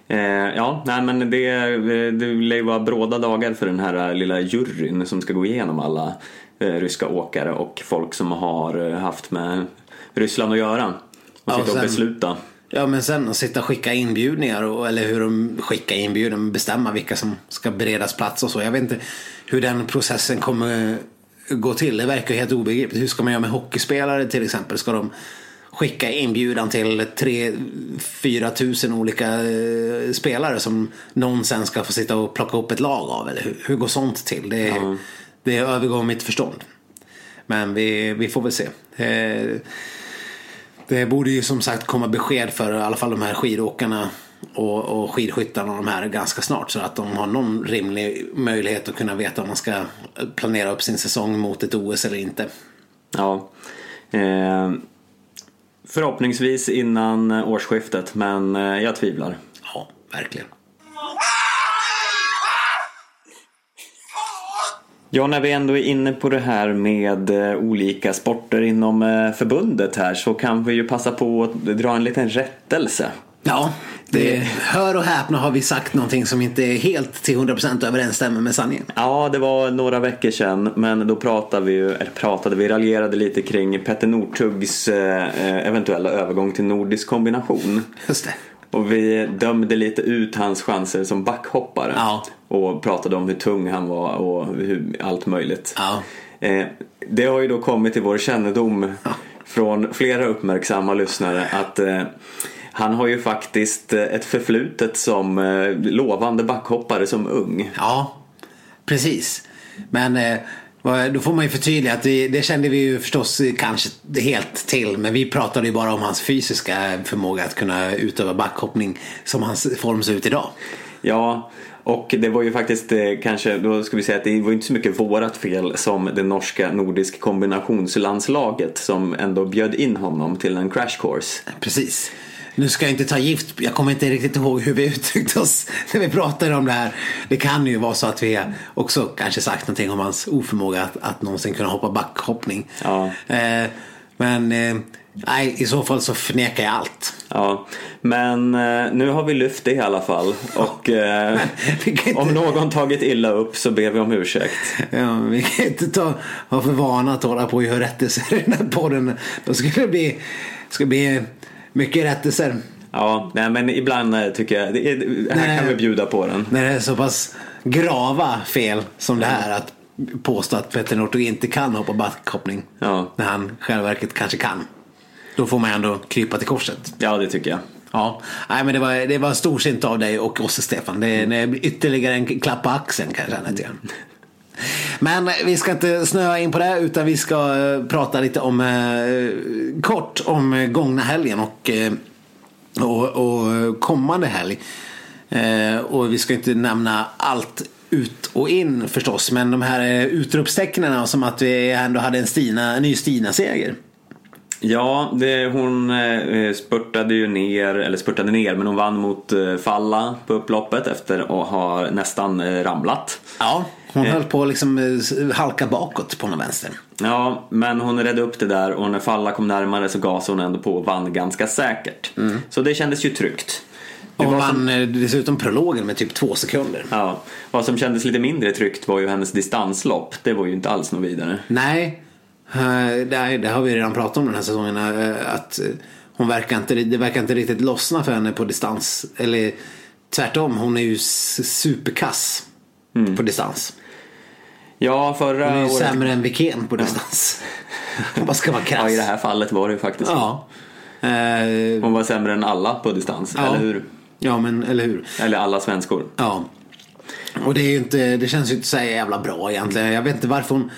Eh, ja, nej men det, det lär ju vara bråda dagar för den här lilla juryn som ska gå igenom alla eh, ryska åkare och folk som har eh, haft med Ryssland att göra. Och sitta och besluta. Ja, men sen att sitta och skicka inbjudningar och, eller hur de skickar inbjudan, bestämma vilka som ska beredas plats och så. Jag vet inte hur den processen kommer gå till. Det verkar helt obegripligt. Hur ska man göra med hockeyspelare till exempel? Ska de skicka inbjudan till 3-4 tusen olika eh, spelare som någon sen ska få sitta och plocka upp ett lag av? Eller hur, hur går sånt till? Det, det övergår mitt förstånd. Men vi, vi får väl se. Eh, det borde ju som sagt komma besked för i alla fall de här skidåkarna och, och skidskyttarna och de här ganska snart så att de har någon rimlig möjlighet att kunna veta om man ska planera upp sin säsong mot ett OS eller inte. Ja. Eh, förhoppningsvis innan årsskiftet men eh, jag tvivlar. Ja, verkligen. Ja, när vi ändå är inne på det här med eh, olika sporter inom eh, förbundet här så kan vi ju passa på att dra en liten rättelse. Ja, det, hör och häpna har vi sagt någonting som inte är helt till 100% överensstämmer med sanningen. Ja, det var några veckor sedan, men då pratade vi, eller pratade, vi raljerade lite kring Petter Northugs eh, eventuella övergång till nordisk kombination. Just det. Och vi dömde lite ut hans chanser som backhoppare. Ja. Och pratade om hur tung han var och hur, allt möjligt. Ja. Eh, det har ju då kommit till vår kännedom från flera uppmärksamma lyssnare att eh, han har ju faktiskt eh, ett förflutet som eh, lovande backhoppare som ung. Ja, precis. Men eh, då får man ju förtydliga att det, det kände vi ju förstås kanske helt till. Men vi pratade ju bara om hans fysiska förmåga att kunna utöva backhoppning som hans form ser ut idag. Ja, och det var ju faktiskt eh, kanske, då ska vi säga att det var inte så mycket vårat fel som det norska nordisk kombinationslandslaget som ändå bjöd in honom till en crash course. Precis. Nu ska jag inte ta gift. Jag kommer inte riktigt ihåg hur vi uttryckte oss när vi pratade om det här. Det kan ju vara så att vi också kanske sagt någonting om hans oförmåga att, att någonsin kunna hoppa backhoppning. Ja. Eh, men eh, Nej, i så fall så förnekar jag allt. Ja, men eh, nu har vi lyft det i alla fall. Och eh, inte- om någon tagit illa upp så ber vi om ursäkt. Ja, vi kan inte ta, ha för vana att hålla på och göra rättelser i den här podden. Då skulle det bli, ska bli mycket rättelser. Ja, nej, men ibland eh, tycker jag, det är, här Nej. kan vi bjuda på den. När det är så pass grava fel som det här att påstå att Petter Northug inte kan hoppa backhoppning. Ja. När han själva verket kanske kan. Då får man ändå krypa till korset. Ja, det tycker jag. Ja, nej men det var, det var storsint av dig och oss Stefan. Det, blir ytterligare en klapp på axeln kan jag känna grann. Men vi ska inte snöa in på det utan vi ska eh, prata lite om eh, kort om gångna helgen och, eh, och, och kommande helg. Eh, och vi ska inte nämna allt ut och in förstås men de här eh, utropstecknen som att vi ändå hade en, Stina, en ny Stina-seger. Ja, det, hon spurtade ju ner, eller spurtade ner, men hon vann mot Falla på upploppet efter att ha nästan ramlat. Ja, hon Eh. höll på att liksom eh, halka bakåt på någon vänster. Ja, men hon redde upp det där och när Falla kom närmare så gasade hon ändå på och vann ganska säkert. Så det kändes ju tryggt. Det Och vann som, eh, dessutom prologen med typ två sekunder. ja, vad som kändes lite mindre tryggt var ju hennes distanslopp. Det var ju inte alls något vidare. Nej, det, har vi redan pratat om den här säsongen. Att hon verkar inte, det verkar inte riktigt lossna för henne på distans. Eller tvärtom, hon är ju s- superkass på distans. Ja, förra Hon är ju året... sämre än Wikén på distans. Om man ska vara krass. Ja, i det här fallet var det ju faktiskt Ja. Eh, Hon var sämre än alla på distans, ja. eller hur? Ja, men eller hur. Eller alla svenskor. Ja. Och det är ju inte, det känns ju inte så jävla bra egentligen. Jag vet inte varför hon,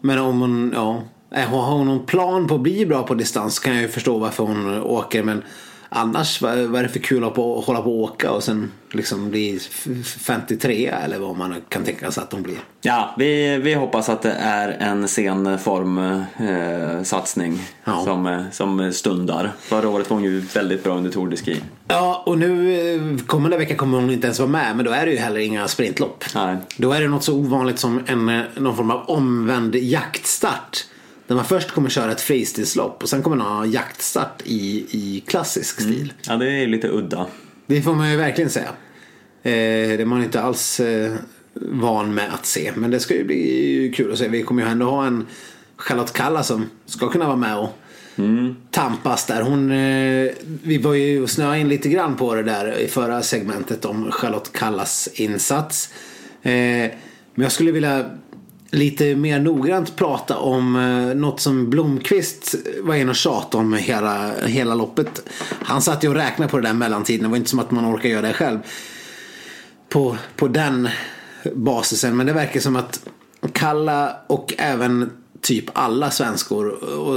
men om hon, ja. eh, Har hon någon plan på att bli bra på distans kan jag ju förstå varför hon åker. Men annars, vad är det för kul att på- hålla på och åka och sen liksom bli f- 53 eller vad man kan tänka sig att de blir. Ja, vi, vi hoppas att det är en sen formsatsning eh, satsning Ja. som, eh, som stundar. Förra året var hon ju väldigt bra under Tour de Ski. Ja, och nu eh, kommande vecka kommer hon inte ens vara med. Men då är det ju heller inga sprintlopp. Nej. Då är det något så ovanligt som en, eh, någon form av omvänd jaktstart. Där man först kommer köra ett fristilslopp och sen kommer man ha jaktstart i, i klassisk stil. Ja, det är lite udda. Det får man ju verkligen säga. Eh, det är man inte alls eh, van med att se. Men det ska ju bli kul att se. Vi kommer ju ändå ha en Charlotte Kalla som ska kunna vara med och tampas där. Hon, eh, vi var ju snöade in lite grann på det där i förra segmentet om Charlotte Kallas insats. Eh, men jag skulle vilja lite mer noggrant prata om eh, något som Blomqvist var inne och tjatade om hela, hela loppet. Han satt ju och räknade på det där mellantiden. Det var inte som att man orkar göra det själv. På, på den basisen. Men det verkar som att Kalla och även typ alla svenskor och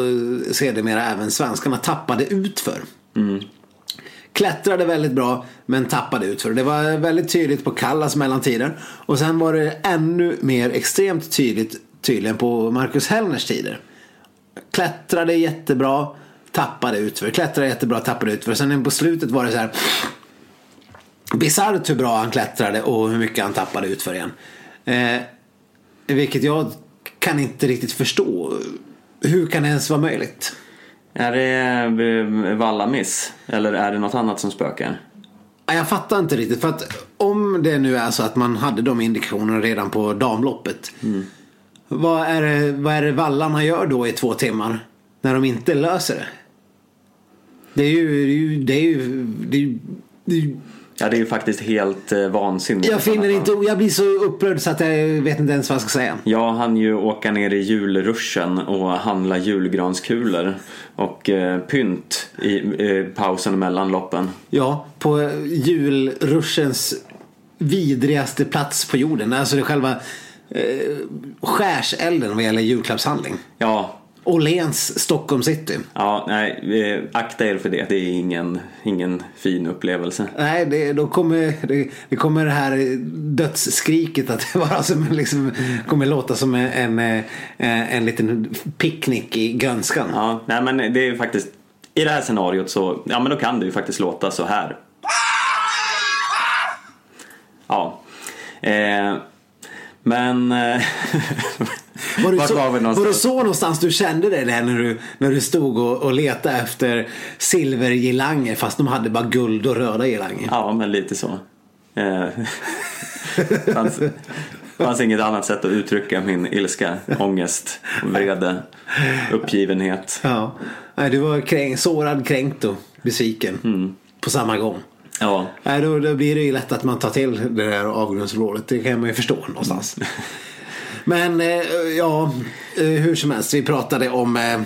sedermera även svenskarna tappade utför. Mm. Klättrade väldigt bra men tappade utför. Det var väldigt tydligt på Kallas mellantider. Och sen var det ännu mer extremt tydligt tydligen på Marcus Hellners tider. Klättrade jättebra, tappade utför. Klättrade jättebra, tappade utför. Sen på slutet var det så här bisarrt hur bra han klättrade och hur mycket han tappade utför igen. Eh, vilket jag kan inte riktigt förstå. Hur kan det ens vara möjligt? Är det eh, vallamiss? Eller är det något annat som spökar? Ja, Jag fattar inte riktigt. För att om det nu är så att man hade de indikationerna redan på damloppet. Vad, är det, vad är det vallarna gör då i två timmar? När de inte löser det? Det är ju, det är ju, det är ju, det är ju Ja, det är ju faktiskt helt eh, vansinnigt. jag finner inte... Jag blir så upprörd så att jag vet inte ens vad jag ska säga. Jag hann ju åka ner i julruschen och handla julgranskulor och eh, pynt i eh, pausen mellan loppen. Ja, på julruschens vidrigaste plats på jorden. Alltså det själva eh, skärselden vad gäller julklappshandling. Ja, Åhléns Stockholm city. ja nej, eh, akta er för det. Det är ingen, ingen fin upplevelse. Nej, det, då kommer det, det kommer det här dödsskriket att det bara som liksom, kommer låta som en, en, en liten picknick i grönskan. Ja, nej men det är faktiskt i det här scenariot så, ja men då kan det ju faktiskt låta så här. Ja. Eh, men... Var du, Vart så, var vi var, du så någonstans du kände det där när du, när du stod och, och letade efter silvergirlanger fast de hade bara guld och röda girlanger? Ja, men lite så. Eh, fanns, fanns inget annat sätt att uttrycka min ilska, ångest, vrede, uppgivenhet. Ja. Nej, du var kränk, sårad, kränkt och besviken Mm. på samma gång. Ja, Nej, då, då blir det ju lätt att man tar till det där avgrundsvrålet. Det kan man ju förstå någonstans. Men eh, ja, eh, hur som helst. Vi pratade om eh,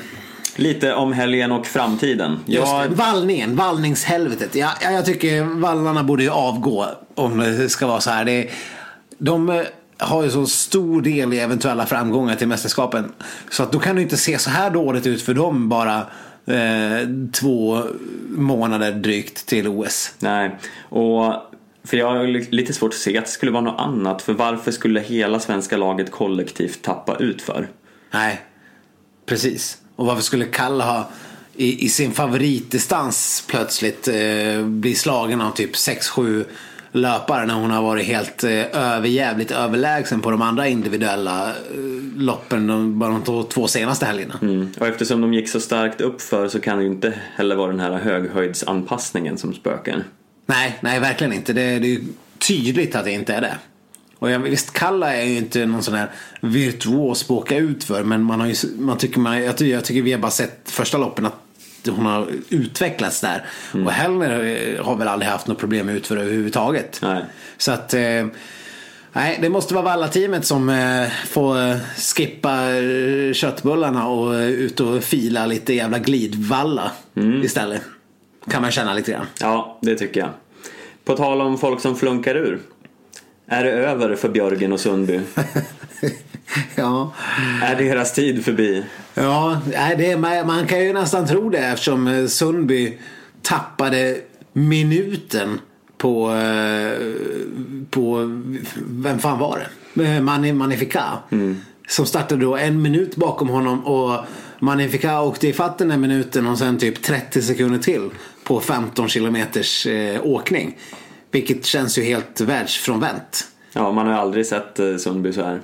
lite om helgen och framtiden. just Jag, vallningen, vallningshelvetet. Ja, ja, jag tycker vallarna borde ju avgå om det ska vara så här. Det, de har ju så stor del i eventuella framgångar till mästerskapen. Så att då kan det inte se så här dåligt ut för dem bara eh, två månader drygt till OS. nej, och för jag har li- lite svårt att se att det skulle vara något annat. För varför skulle hela svenska laget kollektivt tappa ut för? Nej, precis. Och varför skulle Kalle ha i, i sin favoritdistans plötsligt eh, bli slagen av typ 6-7 löpare när hon har varit helt eh, överjävligt överlägsen på de andra individuella eh, loppen de, bara de två, senaste helgerna. Mm. Och eftersom de gick så starkt upp för så kan det ju inte heller vara den här höghöjdsanpassningen som spökar. Nej, nej verkligen inte. Det, det är tydligt att det inte är det. Och jag, visst, Kalla är ju inte någon sån här virtuos på att åka ut för. Men man har ju, man tycker man, jag, tycker, jag tycker vi har bara sett första loppen att hon har utvecklats där. Och Hellner eh, har väl aldrig haft något problem med utför överhuvudtaget. Nej. Så att... Eh, Nej, det måste vara Valla-teamet som eh, får skippa köttbullarna och ut och fila lite jävla glidvalla istället. Kan man känna lite grann. Ja, det tycker jag. På tal om folk som flunkar ur. Är det över för Björgen och Sundby? ja. Är deras tid förbi? Ja, det, man, kan ju nästan tro det eftersom eh, Sundby tappade minuten på, eh, på vem fan var det? Eh, Mani, Magnifica. Som startade då en minut bakom honom och Magnifica åkte ifatt den här minuten och sen typ 30 sekunder till på 15 kilometers eh, åkning. Vilket känns ju helt världsfrånvänt. Ja, man har ju aldrig sett eh, Sundby så här.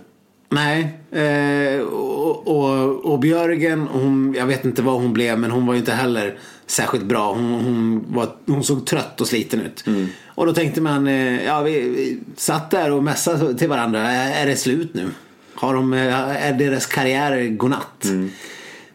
Nej, eh, och, och, och Björgen, hon, jag vet inte vad hon blev men hon var ju inte heller särskilt bra. Hon, hon, var, hon såg trött och sliten ut. Och då tänkte man, eh, ja vi, vi satt där och mässade till varandra. Är, är det slut nu? Har de, eh, är deras karriär godnatt?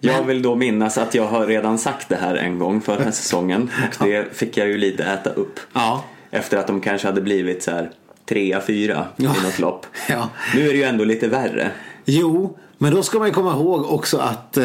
Jag vill då minnas att jag har redan sagt det här en gång förra säsongen och det fick jag ju lite äta upp. Ja. Efter att de kanske hade blivit så här trea, fyra Ja. i något lopp. Ja. Nu är det ju ändå lite värre. Jo, men då ska man ju komma ihåg också att eh,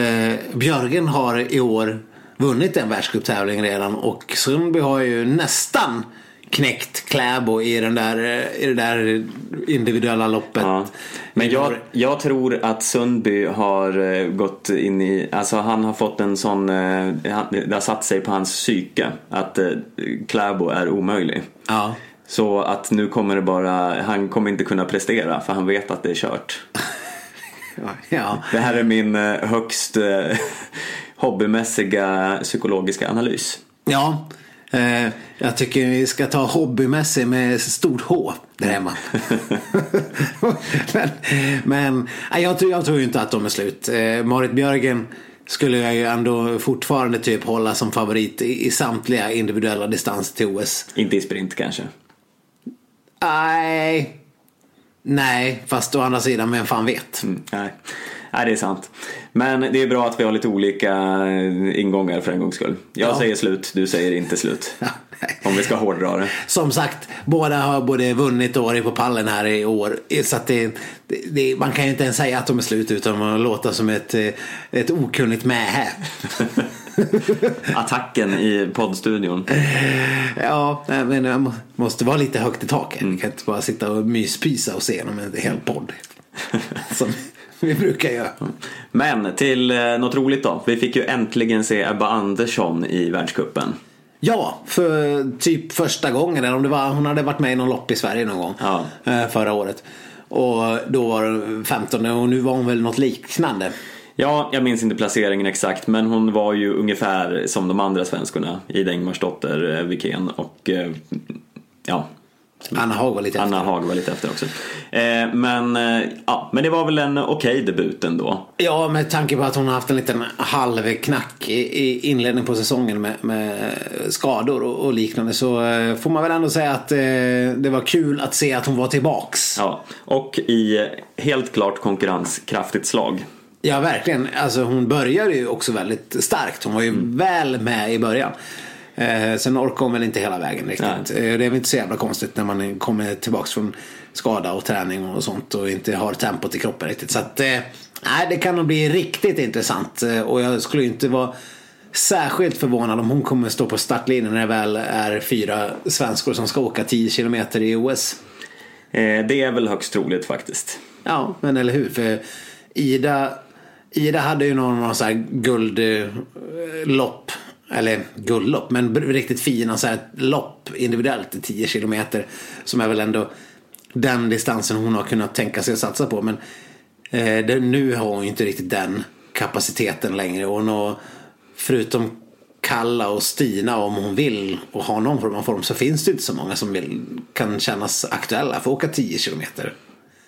Björgen har i år vunnit en världscuptävling redan och Sundby har ju nästan knäckt Kläbo i, den där, i det där individuella loppet. Ja. Men jag, jag tror att Sundby har eh, gått in i, alltså han har fått en sån, eh, det har satt sig på hans psyke att eh, Kläbo är omöjlig. Ja. Så att nu kommer det bara, han kommer inte kunna prestera för han vet att det är kört. Ja. Det här är min högst hobbymässiga psykologiska analys. ja. Eh, jag tycker vi ska ta hobbymässig med stort H där hemma. men men jag, tror, jag tror inte att de är slut. Eh, Marit Björgen skulle jag ju ändå fortfarande typ hålla som favorit i, i samtliga individuella distanser till OS. Inte i sprint kanske. Nej. Nej, fast å andra sidan, vem fan vet? Mm, nej. Nej, det är sant. Men det är bra att vi har lite olika eh, ingångar för en gångs skull. Jag Ja. säger slut, du säger inte slut. Om vi ska hårdra det. Som sagt, båda har både vunnit och varit på pallen här i år. Så det, det, man kan ju inte ens säga att de är slut utan att låta som ett, eh, ett okunnigt mähä. Attacken i poddstudion. Ja, men må- måste vara lite högt i taket. Vi kan inte bara sitta och myspysa och se genom en hel podd. Som vi brukar göra. Men till eh, något roligt då. Vi fick ju äntligen se Ebba Andersson i världscupen. Ja, för typ första gången. Eller om det var, hon hade varit med i någon lopp i Sverige någon gång. Ja. eh, Förra året. Och då var det 15 och nu var hon väl något liknande. Ja, jag minns inte placeringen exakt men hon var ju ungefär som de andra svenskorna. Ida Ingmarsdotter, eh, Wikén och ja, Anna Haag var lite Anna efter. Haag var lite efter också. Eh, men, eh, ja, men det var väl en okej debut ändå. Ja, med tanke på att hon har haft en liten halvknack i, i inledningen på säsongen med, med skador och, och liknande så eh, får man väl ändå säga att eh, det var kul att se att hon var tillbaks. Ja, och i helt klart konkurrenskraftigt slag. Ja, verkligen. Alltså hon började ju också väldigt starkt. Hon var ju väl med i början. Eh, sen orkar hon väl inte hela vägen riktigt. Eh, det är väl inte så jävla konstigt när man kommer tillbaks från skada och träning och sånt och inte har tempot i kroppen riktigt. Så att, eh, nej, det kan nog bli riktigt intressant. Eh, och jag skulle inte vara särskilt förvånad om hon kommer stå på startlinjen när det väl är fyra svenskor som ska åka 10 kilometer i OS. Det är väl högst troligt faktiskt. Ja, men eller hur? För Ida, Ida hade ju någon, någon så här guldlopp. Eller guldlopp, men riktigt fina så här lopp individuellt i 10 kilometer. Som är väl ändå den distansen hon har kunnat tänka sig att satsa på. Men eh, det, nu har hon ju inte riktigt den kapaciteten längre. Och nå, förutom Kalla och Stina om hon vill och har någon form av form så finns det inte så många som vill, kan kännas aktuella för att åka 10 kilometer.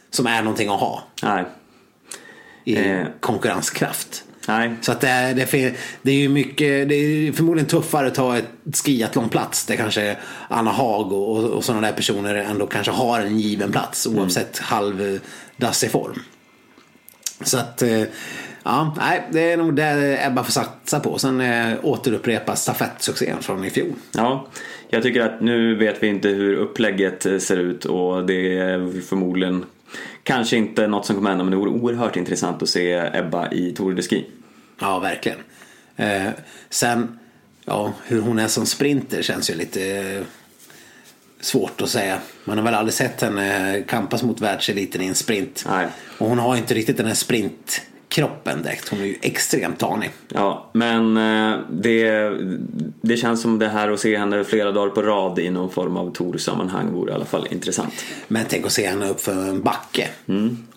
Som är någonting att ha Nej. i Eh. konkurrenskraft. Nej. Så att det, är, det, är, det är ju mycket, det är förmodligen tuffare att ta ett skiathlonplats där kanske Anna Haag och, och, och sådana där personer ändå kanske har en given plats oavsett halvdassig form. Så att, eh, ja, nej, det är nog det Ebba får satsa på. Sen eh, återupprepa stafettsuccén från i fjol. Ja, jag tycker att nu vet vi inte hur upplägget eh, ser ut och det är förmodligen kanske inte något som kommer hända men det vore oerhört intressant att se Ebba i Tour de Ski. Ja, verkligen. Eh, sen, ja, hur hon är som sprinter känns ju lite eh, svårt att säga. Man har väl aldrig sett henne kampas mot världseliten i en sprint. Nej. Och hon har inte riktigt den här sprintkroppen direkt. Hon är ju extremt tanig. Ja, men eh, det, det känns som det här att se henne flera dagar på rad i någon form av Tour-sammanhang vore i alla fall intressant. Men tänk att se henne upp för en backe.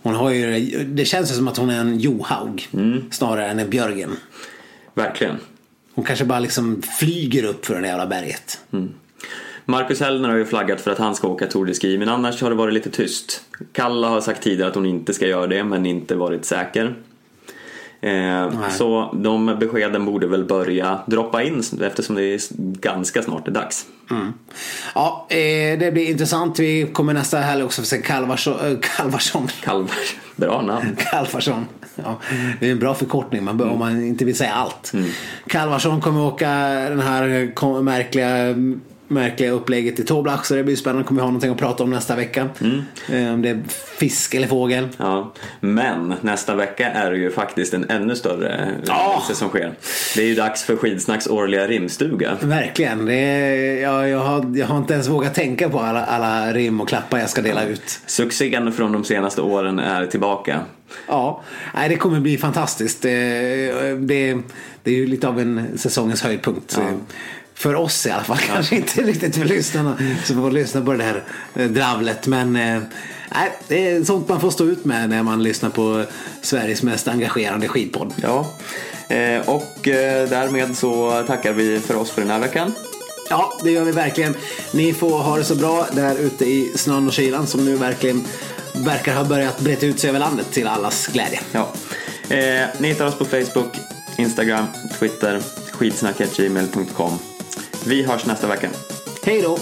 Hon har ju, det känns som att hon är en Johaug snarare än en Björgen. Verkligen. Hon kanske bara liksom flyger upp för det jävla berget. Marcus Hellner har ju flaggat för att han ska åka Tour de Ski men annars har det varit lite tyst. Kalla har sagt tidigare att hon inte ska göra det men inte varit säker. Eh, så de beskeden borde väl börja droppa in eftersom det är ganska snart är dags. Ja, eh, det blir intressant. Vi kommer nästa helg också få se Kalvarsson. Äh, Kalvarsson. Kalvar, bra namn. Kalvarsson. Ja, det är en bra förkortning man bör, om man inte vill säga allt. Mm. Kalvarsson kommer åka den här märkliga, märkliga upplägget i Toblach så det blir spännande. Kommer vi ha någonting att prata om nästa vecka. Mm. Eh, Om det är fisk eller fågel. Ja, men nästa vecka är det ju faktiskt en ännu större Ja. händelse som sker. Det är ju dags för Skidsnacks årliga rimstuga. Verkligen. Det är, jag, jag, har, jag har inte ens vågat tänka på alla, alla rim och klappar jag ska dela ut. Succén från de senaste åren är tillbaka. Ja, nej, det kommer bli fantastiskt. Det, det, det är ju lite av en säsongens höjdpunkt. Ja. För oss i alla fall, kanske inte riktigt för lyssnarna som får lyssna på det här eh, dravlet. Men eh, nej, det är sånt man får stå ut med när man lyssnar på Sveriges mest engagerande skidpodd. Ja, eh, och därmed så tackar vi för oss för den här veckan. Ja, det gör vi verkligen. Ni får ha det så bra där ute i snön och kylan som nu verkligen verkar ha börjat breda ut sig över landet till allas glädje. Ja. Eh, ni hittar oss på Facebook, Instagram, Twitter, skidsnack.gmail.com. Vi hörs nästa vecka. Hej då!